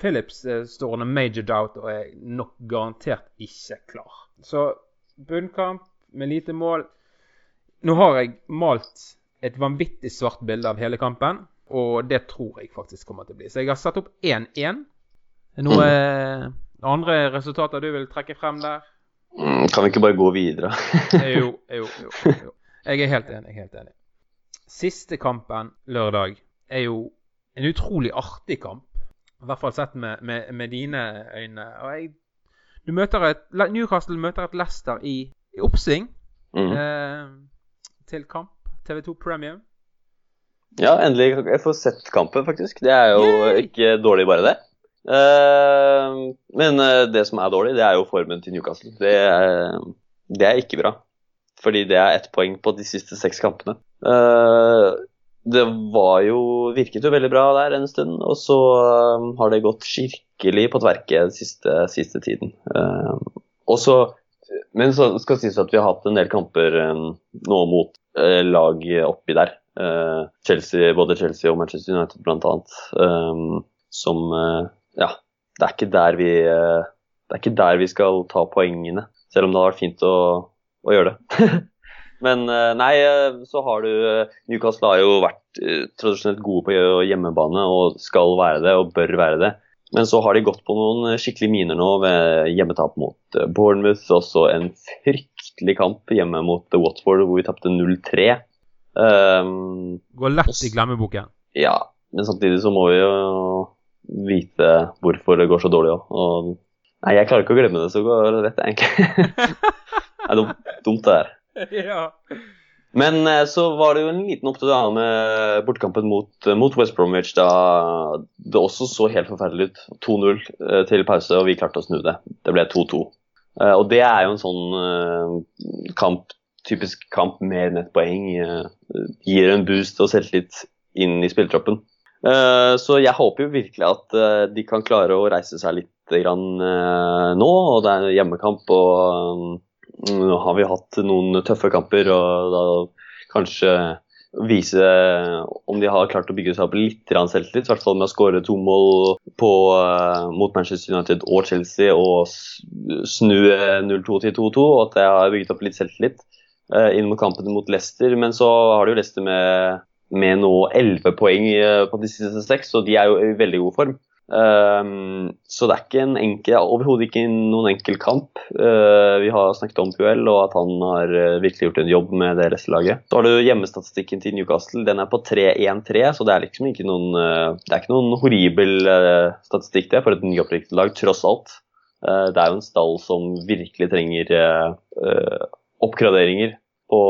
Phillips står under major doubt og er nok garantert ikke klar. Så bunnkamp med lite mål. Nå har jeg malt et vanvittig svart bilde av hele kampen, og det tror jeg faktisk kommer til å bli. Så jeg har satt opp 1-1. Noe eh, andre resultater du vil trekke frem der? Mm, Kan vi ikke bare gå videre? (laughs) Eh, (laughs) Jo, jo, jo. jo. Jeg er helt enig. er helt enig. Siste kampen lørdag er jo en utrolig artig kamp. I hvert fall sett med, med, med dine øyne. Og jeg, du møter et, Newcastle møter et Leicester i, i oppsving Mm. eh, til kamp. TV2 Premium. Ja, endelig jeg får sett kampen, faktisk. Det er jo Yay! ikke dårlig, bare det. Eh, men eh, det som er dårlig, det er jo formen til Newcastle. Det er, det er ikke bra. Fordi det er ett poeng på de siste seks kampene. Eh, det var jo Virket jo veldig bra der en stund, og så har det gått skikkelig på tverke siste, siste tiden. Eh, og så Men så skal sies at vi har hatt en del kamper eh, nå mot eh, lag oppi der. Eh, Chelsea, både Chelsea og Manchester United eh, som Ja, det er der vi Det er ikke der vi skal ta poengene. Selv om det hadde vært fint å, å gjøre det. (laughs) Men nei, så har du Newcastle har jo vært tradisjonelt gode på hjemmebane og skal være det og bør være det. Men så har de gått på noen skikkelig miner nå ved hjemmetap mot eh, Bournemouth. Og så en fryktelig kamp hjemme mot eh, Watford hvor vi tapte 0-3. Um, Går lett i glemmeboken. ja, men samtidig så må vi jo vite hvorfor det går så dårlig òg. Nei, jeg klarer ikke å glemme det så godt, vet jeg egentlig. (laughs) det er dumt, dumt det her. (laughs) ja. Men eh, så var det jo en liten opptur av med bortekampen mot, mot West Bromwich, da det også så helt forferdelig ut. 2-0 eh, til pause, og vi klarte å snu det. Det ble 2-2. Eh, og det er jo en sånn eh, kamp, typisk kamp med nettpoeng. Gir en boost og selvtillit inn i spillertroppen. Så jeg håper jo virkelig at de kan klare å reise seg litt grann, nå. Og det er hjemmekamp, og nå har vi hatt noen tøffe kamper. Og da kanskje vise om de har klart å bygge seg opp litt selvtillit. I hvert fall med å skåre to mål på, uh, mot Manchester United og Chelsea og snu 0-2 til 2-2. Og at jeg har bygget opp litt selvtillit uh, inn mot kampen mot Leicester. Men så har de jo Leicester med, med nå 11 poeng på de siste seks, så de er jo i veldig god form. Um, så det er ikke en enkel, overhodet ikke noen enkel kamp. Uh, vi har snakket om Puel og at han har uh, virkelig gjort en jobb med det restelaget. Så har du hjemmestatistikken til Newcastle. Den er på 3-1-3, så det er liksom ikke noen, uh, det er ikke noen horribel statistikk det for et nyopprettet lag, tross alt. det er jo en stall som virkelig trenger oppgraderinger på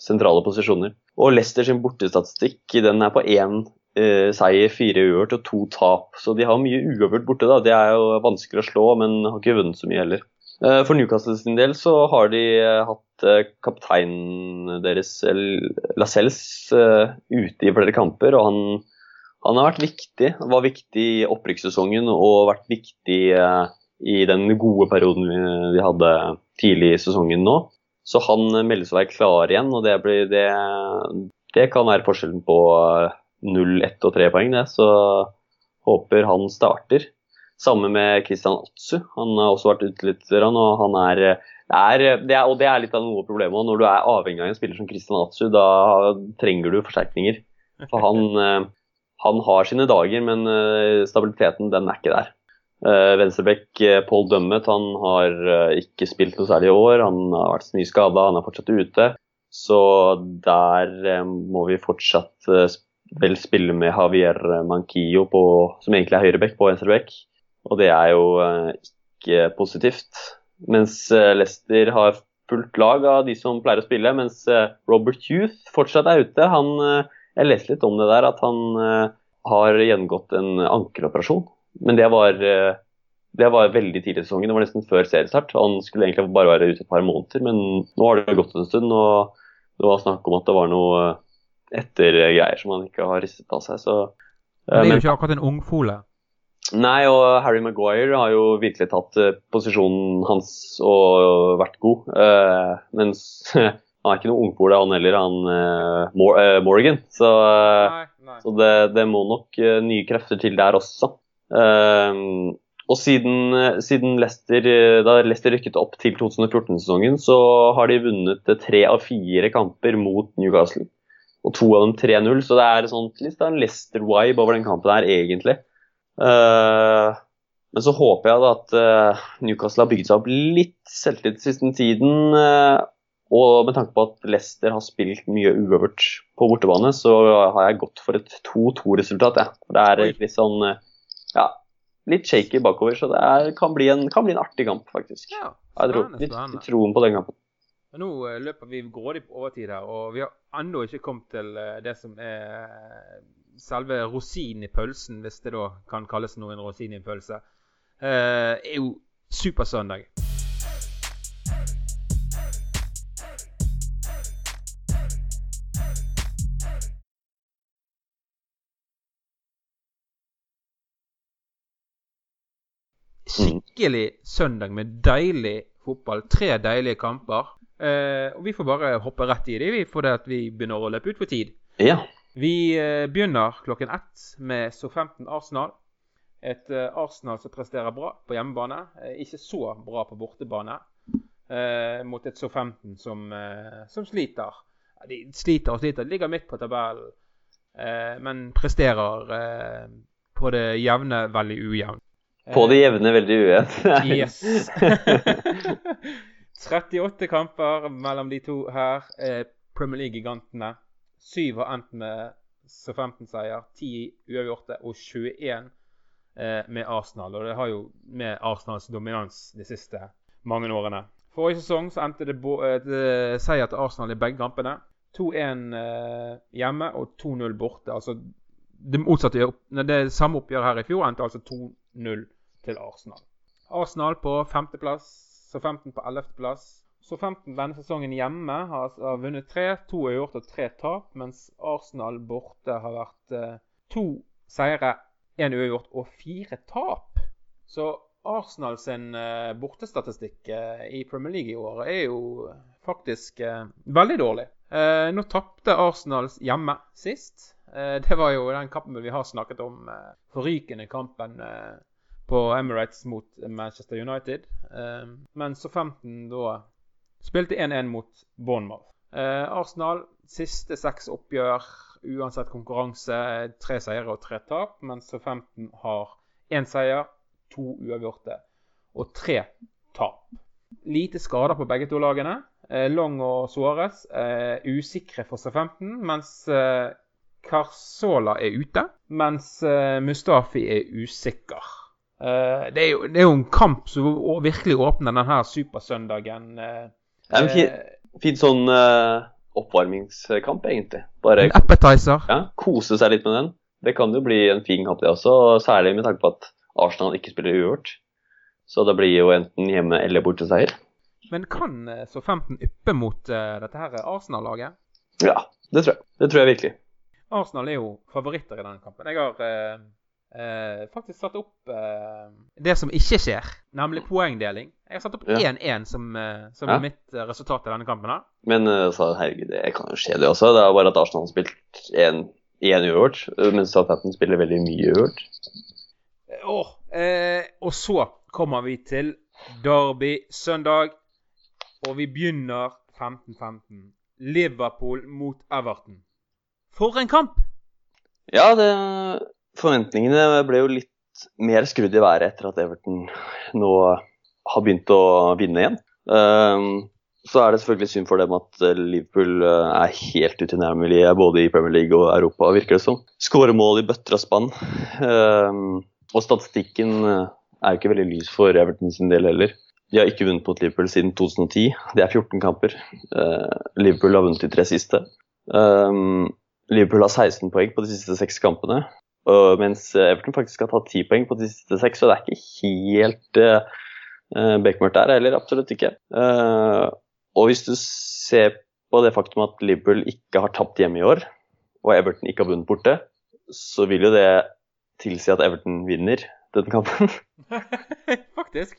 sentrale posisjoner. Og Leicester sin bortestatistikk den er på 1 eh, seier, fire uavgjort og to tap. Så de har mye uavgjort borte. da. Det er jo vanskelig å slå, men har ikke vunnet så mye heller. Eh, for Newcastle sin del så har de eh, hatt kapteinen deres, Lascelles, ute i flere kamper. og han, han har vært viktig. Var viktig i opprykkssesongen og vært viktig i den gode perioden vi, hadde tidlig i sesongen nå. Så han melder seg å være klar igjen, og det, blir, det, det kan være forskjellen på 0, 1 og 3 poeng, det. Så håper han starter. Samme med Christian Atsu. Han har også vært ute litt, og han er, er, det er, Og det er litt av noe av problemet. Når du er avhengig av en spiller som Christian Atsu, da trenger du forsterkninger. For han, (laughs) eh, han har sine dager, men eh, stabiliteten, den er ikke der. Uh, Venstrebekk Paul Dummet han har ikke spilt noe særlig i år. Han har vært mye skada, han er fortsatt ute. Så der må vi fortsatt vel spille med Javier Manquillo, på, som egentlig er høyreback, på venstreback. Og det er jo eh, ikke positivt. Mens eh, Leicester har fullt lag av de som pleier å spille, mens eh, Robert Youth fortsatt er ute. Han, jeg leste litt om det der, at han har gjennomgått en ankeloperasjon. Men det var, det var veldig tidlig i sesongen, det var nesten før seriestart. Han skulle egentlig bare være ute et par måneder, men nå har det gått en stund. og det var snakk om at det var noe etter greier som han ikke har ristet av seg. Så, men det er jo eh, ikke akkurat en ungfole? Nei, og Harry Maguire har jo virkelig tatt uh, posisjonen hans og vært god. Uh, mens (laughs) han er ikke noe ungfole, han heller, han uh, Mor Morgan. Så, nei, nei. så det, det, må nok nye krefter til der også. og siden, siden Leicester, da Leicester rykket opp til 2014-sesongen, så har de vunnet tre av fire kamper mot Newcastle og to av dem 3-0. Så det er sånn, litt av en Leicester-vibe over den kampen her, egentlig. Uh, men så håper jeg da at uh, Newcastle har bygget seg opp litt selvtillit siste tiden. Uh, og med tanke på at Leicester har spilt mye uøvert på bortebane, så har jeg gått for et 2-2-resultat. Ja. Det er litt sånn ja, litt shaky bakover, så det er, kan, bli en, kan, bli en, artig kamp, faktisk. Ja, jeg tror litt troen på den kampen. Men nå uh, løper vi grådig på overtid her, og vi har ennå ikke kommet til uh, det som er selve rosinen i pølsen, hvis det da kan kalles noe en rosin i en pølse. Er jo Supersøndag. Skikkelig søndag med deilig fotball. Tre deilige kamper. Uh, og vi får bare hoppe rett i det, vi, fordi vi begynner å løpe ut for tid. Ja. Vi uh, begynner klokken ett med SO15 Arsenal. Et uh, Arsenal som presterer bra på hjemmebane. ikke så bra på bortebane. mot et SO15 som, som sliter. De sliter og sliter. De ligger midt på tabellen, men presterer på det jevne veldig ujevnt. På det jevne veldig ujevnt. yes. (laughs) (laughs) 38 kamper mellom de to her. Eh, Premier League-gigantene. Syv har endt med så 15-seier. 10 uavgjorte og 21 eh, med Arsenal. Og det har jo med Arsenals dominans de siste mange årene. Forrige sesong så endte det, eh, seier til Arsenal i begge kampene. 2-1 eh, hjemme og 2-0 borte. Altså det, motsatte, det samme oppgjøret her i fjor endte altså 2-0 til Arsenal. Arsenal på femteplass Så 15 på 11. plass. Så 15 denne sesongen hjemme har, har vunnet tre. To uavgjort og tre tap. Mens Arsenal borte har vært eh, to seire, én uavgjort og fire tap. Så Arsenal sin eh, bortestatistikk eh, i Premier League i år er jo faktisk eh, veldig dårlig. Eh, nå tapte Arsenal hjemme sist. Eh, det var jo den kampen vi har snakket om. Forrykende kampen på Emirates mot Manchester United. Eh, men så 15 da spilte 1-1 mot Bournemouth. Eh, Arsenal siste seks oppgjør uansett konkurranse. Tre seire og tre tap. Mens så 15 har én seier, to uavgjorte og tre tap. Lite skader på begge to lagene. Eh, Long og Suárez er usikre for C15, mens eh, Carzola er ute. Mens eh, Mustafi er usikker. Eh, det, er jo, det er jo en kamp som virkelig åpner denne supersøndagen. eh, Det er en fin, eh, fin sånn eh, oppvarmingskamp, egentlig. Bare en appetizer. ja, kose seg litt med den. Det kan jo bli en fin kamp, det også. Særlig med tanke på at Arsenal ikke spiller uavgjort. Så det blir jo enten hjemme- eller borteseier. Men kan eh, så 15 yppe mot uh, dette her Arsenal-laget? Ja, det tror jeg. Det tror jeg virkelig. Arsenal er jo favoritter i denne kampen. Jeg har eh, eh, faktisk satt opp eh, det som ikke skjer, nemlig poengdeling. Jeg har satt opp Ja. 1-1 som, eh, som Ja. mitt resultat i denne kampen. her. Men eh, så, herregud, det kan jo skje, det også. Det er bare at Arsenal har spilt én uavgjort, eh, mens Southampton spiller veldig mye uavgjort. Eh, eh, og så kommer vi til Derby søndag, og vi begynner 15-15. Liverpool mot Everton. For en kamp! Ja, det, forventningene ble jo litt mer skrudd i været etter at Everton nå har begynt å vinne igjen. Ehm, så er det selvfølgelig synd for dem at eh, Liverpool eh, er helt utilnærmelige både i Premier League og Europa, virker det som. Skårer mål i bøtter og spann. Ehm, og statistikken eh, er jo ikke veldig lys for Everton sin del heller. De har ikke vunnet mot Liverpool siden 2010. Det er 14 kamper. Liverpool har vunnet de tre siste. Ehm, Liverpool har 16 poeng på de siste seks kampene. Og mens Everton faktisk har tatt 10 poeng på de siste seks, så det er ikke helt uh, bekmørkt der heller. Absolutt ikke. Uh, og hvis du ser på det faktum at Liverpool ikke har tapt hjemme i år, og Everton ikke har vunnet borte, så vil jo det tilsi at Everton vinner denne kampen. (laughs) (laughs) Faktisk.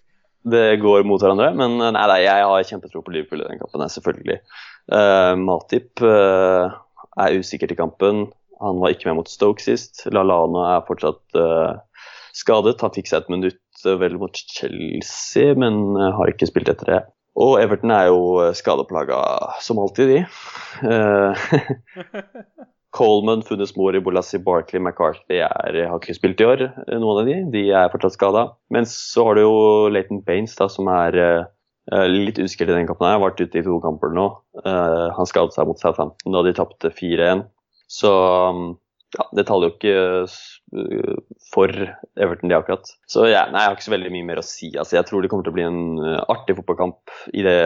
Det går mot hverandre, men nei, nei, jeg har kjempetro på Liverpool i den kampen, selvfølgelig. Uh, Matip uh, er usikker til kampen. Han var ikke med mot Stoke sist. Lallana er fortsatt uh, skadet. Han fikk seg et minutt uh, vel mot Chelsea, men uh, har ikke spilt etter det. Og Everton er jo skadeplaga som alltid, de. (laughs) Coleman, Funnes Mori, Bolassi, Barkley, McCarthy er, har ikke spilt i år, noen av de. De er fortsatt skada. Men så har du jo Leighton Baines, da, som er litt uskyldig i den kampen. Har vært ute i to kamper nå. Uh, han skadet seg mot Southampton da de tapte 4-1. Så um, ja, det taler jo ikke eh, for Everton, det akkurat. Så ja, nei, jeg har ikke så veldig mye mer å si. Altså, jeg tror det kommer til å bli en eh, artig fotballkamp i det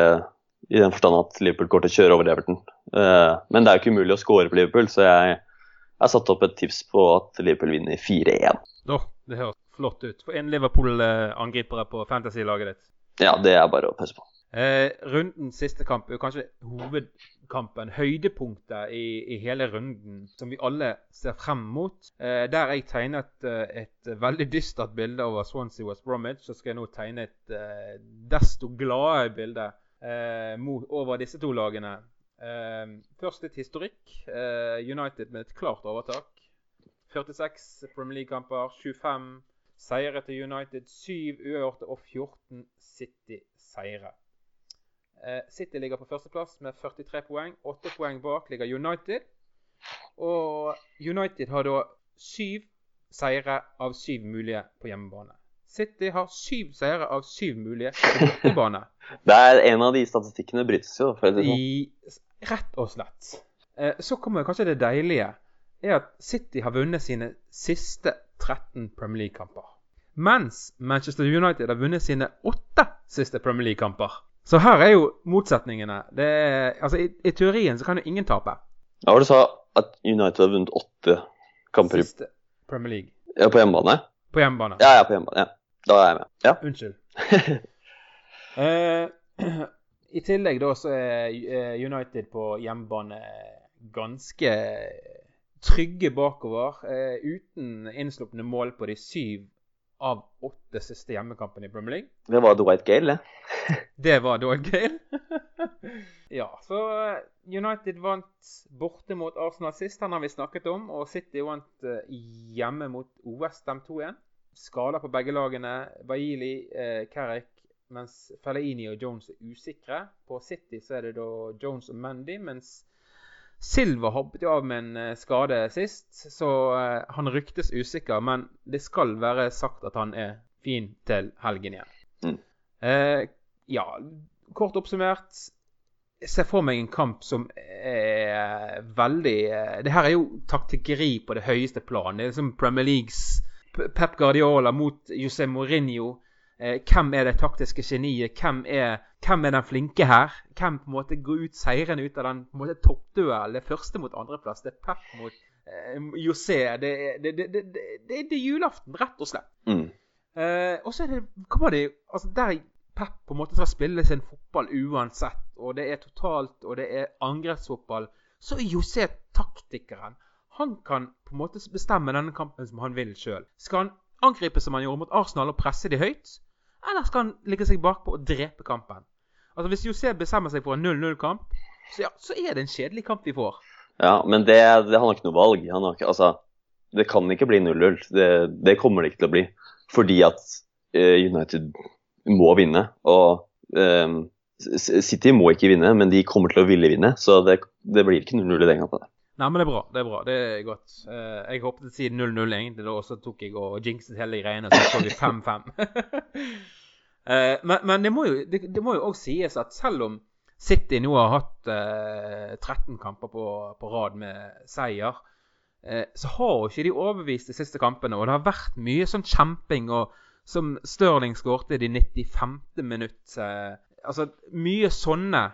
i den forstand at Liverpool går til å kjøre over Everton. Eh, men det er jo ikke umulig å score på Liverpool, så jeg har satt opp et tips på at Liverpool vinner 4-1. Da, det høres flott ut. For en Liverpool-angripere på fantasy-laget ditt. Ja, det er bare å pøse på. Eh, rundens siste kamp er kanskje hovedkampen, høydepunktet i, i hele runden, som vi alle ser frem mot. Eh, der jeg tegnet eh, et veldig dystert bilde over Swansea West Bromwich, så skal jeg nå tegne et eh, desto gladere bilde eh, over disse to lagene. Eh, først litt historikk. Eh, United med et klart overtak. 46 Premier League-kamper, 25 seire til United, 7 uavgjorte og 14 City-seire. Eh, City ligger på førsteplass med 43 poeng. 8 poeng bak ligger United. Og United har da syv seire av syv mulige på hjemmebane. City har syv seire av syv mulige på bortebane. (laughs) Det er En av de statistikkene brytes jo. sånn. I, rett og slett. Eh, så kommer kanskje det deilige. er at City har vunnet sine siste 13 Premier League-kamper. Mens Manchester United har vunnet sine åtte siste Premier League-kamper. Så her er jo motsetningene. Det er, altså, i, I teorien så kan jo ingen tape. Ja, var det sa at United har vunnet åtte kamper i- Siste Premier League. ja, på hjemmebane? På hjemmebane. Ja, ja, på hjemmebane. Ja. Da er jeg med. Ja. Unnskyld. uh, (laughs) (clears throat) I tillegg da så er eh, United på hjemmebane ganske trygge bakover. Uh, uten innslupne mål på de syv av åtte siste hjemmekampene i Premier League. Det var Dwight Gale, det. (laughs) Det var Dwight Gale. (laughs) ja, så eh, United vant borte mot Arsenal sist, den har vi snakket om. Og City vant eh, hjemme mot OS, Ham 2-1. Skader på begge lagene. Baili, eh, Carrick, mens Fellaini og Jones er usikre. På City så er det da Jones og Mandy, mens Silva hoppet jo av med en eh, skade sist, så eh, han ryktes usikker. Men det skal være sagt at han er fin til helgen igjen. Mm. Eh, ja, kort oppsummert. Jeg ser for meg en kamp som er veldig eh, Det her er jo taktikkeri på det høyeste plan. Det er som Premier Leagues Pep Guardiola mot José Mourinho. Eh, hvem er det taktiske geniet? Hvem er, hvem er den flinke her? Hvem på en måte går ut seirende ut av den på en måte toppduellen? Første mot andreplass. Det er Pep mot eh, José. Det, det, det, det, det, det, det er julaften, rett og slett. Mm. Eh, og så er det Hva var det altså Der Pep på en måte skal spille sin fotball uansett, og det er totalt, og det er angrepsfotball, så er José taktikeren. Han kan på en måte bestemme denne kampen som han vil sjøl. Skal han angripe som han gjorde mot Arsenal og presse de høyt, eller skal han ligge seg bakpå og drepe kampen? Altså Hvis José bestemmer seg for en 0-0-kamp, så, ja, så er det en kjedelig kamp vi får. Ja, men det, det, han har ikke noe valg. Ikke, altså, det kan ikke bli 0-0. Det, det kommer det ikke til å bli. Fordi at uh, United må vinne. Og eh, City må ikke vinne, men de kommer til å ville vinne. Så det, det blir ikke 0-0 i den kampen. Nei, men det er bra. Det er bra. Det er godt. Eh, jeg håpet å si 0-0 egentlig, og så tok jeg og jinxet hele greiene, så får vi (laughs) 5-5. (laughs) Eh, men men det må jo det, det må jo òg sies at selv om City nå har hatt eh, 13 kamper på, på rad med seier, eh, så har jo ikke de overbevist de siste kampene. Og det har vært mye sånn kjemping, og som Stirling skårte i de 95. minutt. Eh, altså mye sånne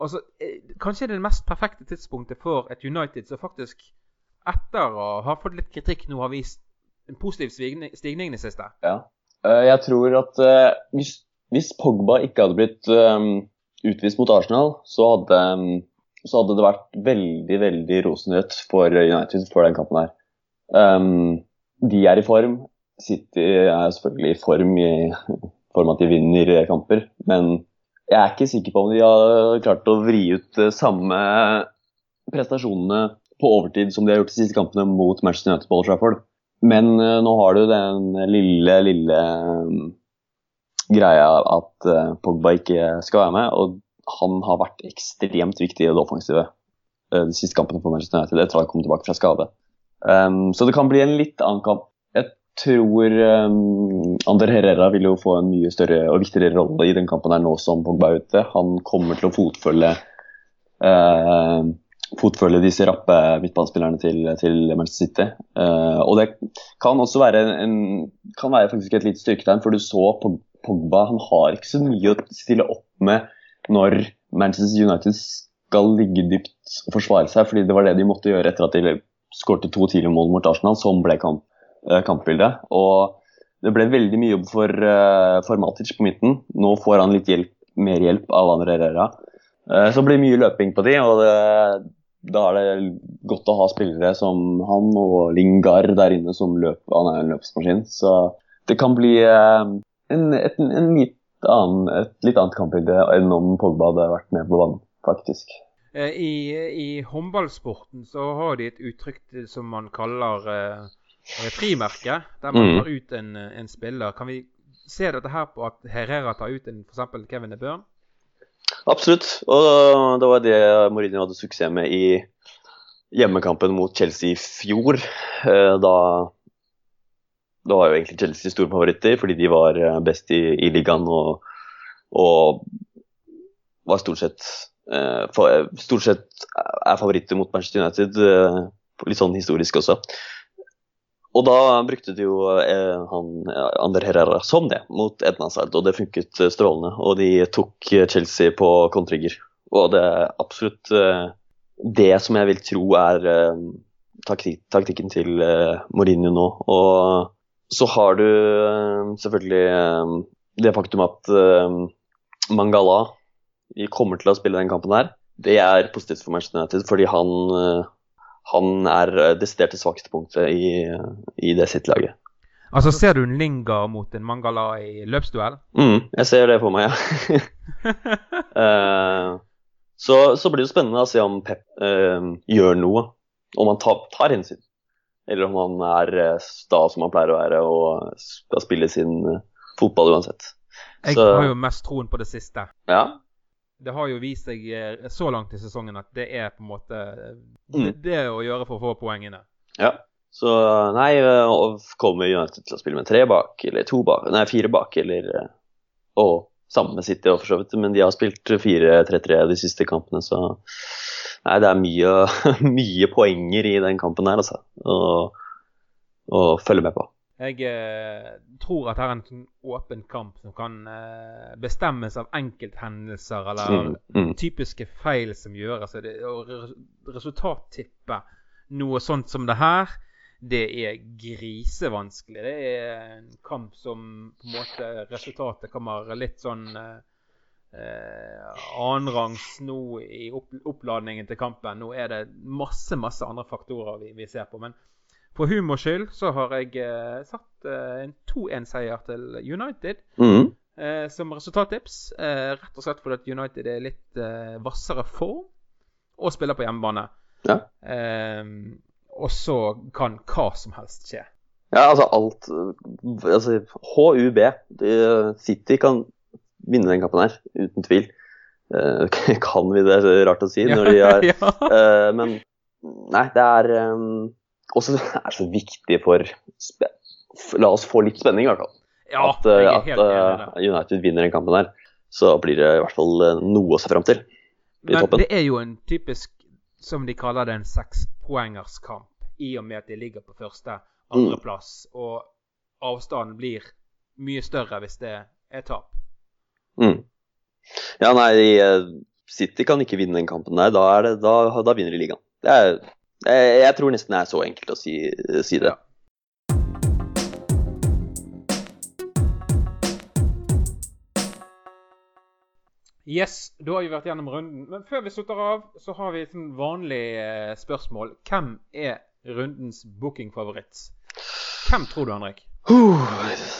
altså, Kanskje det mest perfekte tidspunktet for et United som faktisk, etter å ha fått litt kritikk, nå har vist en positiv stigning, i det siste. Ja. Eh, jeg tror at eh, hvis, hvis Pogba ikke hadde blitt utvist mot Arsenal, så hadde, så hadde det vært veldig, veldig rosenrødt for United for den kampen her. De er i form. City er selvfølgelig i form i form at de vinner kamper, men jeg er ikke sikker på om de har klart å vri ut eh, samme prestasjonene på overtid som de har gjort de siste kampene mot Manchester United på Old Trafford. Men eh, nå har du den lille, lille um, greia at eh, Pogba ikke skal være med, og han har vært ekstremt viktig i det offensive de siste kampene for Manchester United etter at han kom tilbake fra skade. Um, så det kan bli en litt annen kamp. Tror um, Ander Herrera vil jo få en mye større og viktigere rolle i den kampen her nå som Pogba er ute. Han kommer til å fotfølge uh, fotfølge disse rappe midtbanespillerne til, til Manchester City. Uh, og det kan også være, en, kan være faktisk et lite styrketegn, for du så Pogba han har ikke så mye å stille opp med når Manchester United skal ligge dypt og forsvare seg, fordi det var det de måtte gjøre etter at de skårte to tidlige mål mot Arsenal, som ble kamp, eh, kampbildet. Og det ble veldig mye jobb for, eh, for Matic på midten. Nå får han litt hjelp, mer hjelp av Andre Herrera. Eh, Så blir det mye løping på de, og det, da er det godt å ha spillere som han og Lingard der inne som løp, han er en løpsmaskin. Så det kan bli eh, en, et, en litt annen, et litt annet kampbilde enn om Pogba hadde vært med på banen, faktisk. Eh, I, I håndballsporten så har de et uttrykk som man kaller eh, eh, frimerke, der man Mm. tar ut en, en spiller. Kan vi se dette her på at Herrera tar ut en f.eks. Kevin De Burn? Absolutt, og det var det Mourinho hadde suksess med i hjemmekampen mot Chelsea i fjor. Eh, Da, da var jo egentlig Chelsea store favoritter, fordi de var eh, best i, i ligaen og, og var stort sett eh, Stort sett er favoritter mot Manchester United, eh, litt sånn historisk også. Og da brukte de jo eh, han eh, Ander Herrera som det mot Edna Hazard, og det funket eh, strålende. Og de tok eh, Chelsea på kontringer. Og det er absolutt eh, det som jeg vil tro er eh, taktik taktikken til Mourinho nå. Og så har du selvfølgelig det faktum at Mangala kommer til å spille den kampen her, det er positivt for Manchester United, fordi han, han er eh, desidert det svakeste punktet i, i det sitt laget. Altså, ser du en Linga mot en Mangala i løpsduell? Mm, jeg ser det for meg, ja. uh, (laughs) så, så blir det spennende å se om Pep uh, gjør noe. Om han tar, tar hensyn. Eller om han er eh, sta som han pleier å være og skal spille sin eh, fotball uansett. Jeg Så- har jo mest troen på det siste. Ja, Det har jo vist seg eh, så langt i sesongen at det er på en måte Mm. det, det å gjøre for å få poengene. Ja. Så nei, eh, og kommer United til å spille med tre bak, eller to bak, nei, fire bak, eller eh, Og samme med City, for så vidt, men de har spilt 4-3-3 de siste kampene, så Nei, det er mye, (laughs) mye poenger i den kampen her, altså. Å følge med på. Jeg eh, tror at her er en sånn åpen kamp som kan eh, bestemmes av enkelthendelser eller Mm, mm. typiske feil som gjøres. Og Å re- resultattippe noe sånt som det her, det er grisevanskelig. Det er en kamp som på en måte resultatet kommer litt sånn eh, eh, annenrangs nå i opp, oppladningen til kampen. Nå er det masse, masse andre faktorer vi, vi ser på. Men for humors skyld så har jeg eh, satt eh, en 2-1-seier til United Mm. eh, som resultattips. Eh, rett og slett fordi at United er litt hvassere form og spiller på hjemmebane. Ja. Eh, og så kan hva som helst skje. Ja, altså alt Altså HUB. City kan vinne den kampen her, uten tvil. Eh, (laughs) kan vi det? Det er rart å si når de er (laughs) ja. Eh, men nei, det er um, er det så viktig for La oss få litt spenning, i hvert fall. ja, at eh, at eh, United vinner den kampen der. Så blir det i hvert fall eh, noe å se fram til. i Men toppen. det er jo en typisk, som de kaller det, en sekspoengerskamp. I og med at de ligger på første, Mm. andreplass. Og avstanden blir mye større hvis det er tap. Mm. Ja, nei, City kan ikke vinne den kampen der. Da, det, da, da vinner de ligaen. Det er, jeg, jeg tror nesten det er så enkelt å si, si det. Ja. Yes, da har vi vært gjennom runden. Men før vi slutter av, så har vi et sånn vanlig eh, spørsmål. Hvem er rundens bookingfavoritt? Hvem tror du, Henrik? Uh,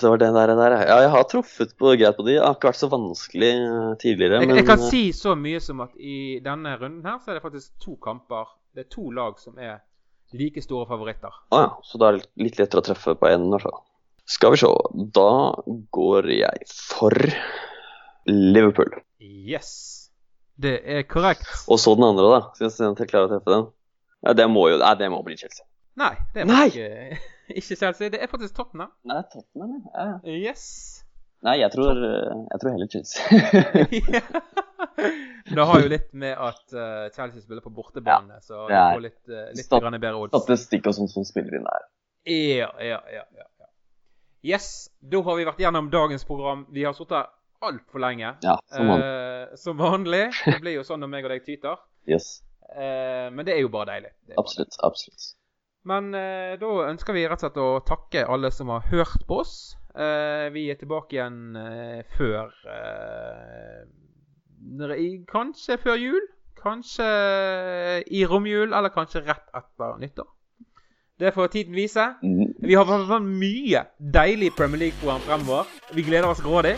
det var den der, den der. Ja, jeg har truffet på, greit på de. Det har ikke vært så vanskelig eh, tidligere. Jeg, men, jeg kan eh, si så mye som at i denne runden her, så er det faktisk to kamper. Det er to lag som er like store favoritter. Å ja, så da er det litt lettere å treffe på en, altså. Skal vi se. Da går jeg for Liverpool. Yes. Det er korrekt. Og så den andre, da. Syns du jeg klarer å treffe den. Ja, det må jo Nei, det må bli Chelsea. Nei, det er Nei! faktisk (laughs) ikke Chelsea. Det er faktisk Tottenham. Nei, Tottenham, ja. Yes. Nei, jeg tror, eh, jeg tror heller Chelsea. (laughs) det har jo litt med at uh, Chelsea spiller på bortebane, så det du får litt, uh, litt Stat- grann bedre odds. Statistikk og sånn som spiller inn der. Ja, ja, ja, ja, ja. Yes, da har vi vært gjennom dagens program. Vi har sittet altfor lenge. Ja, som vanlig. Eh, som vanlig. Det blir jo sånn når meg og deg tyter. Yes. Uh, men det er jo bare deilig. Absolutt. Absolutt. Men da ønsker vi rett og slett å takke alle som har hørt på oss. Eh, vi er tilbake igjen eh, før eh, i, Kanskje før jul. Kanskje i romjul, eller kanskje rett etter nyttår. Det får tiden vise. Mm. Vi har sånn mye deilig Premier League-program fremover. Vi gleder oss grådig.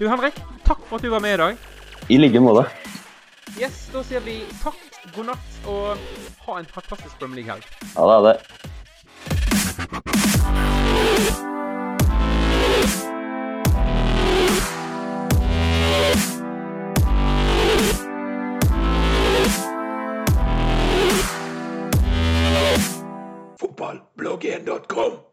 Du Henrik, takk for at du var med i dag. I like måte. Yes, Da sier vi takk, god natt, og ha en fantastisk Premier League-helg. Ha det. Ha det. FootballBlogging.com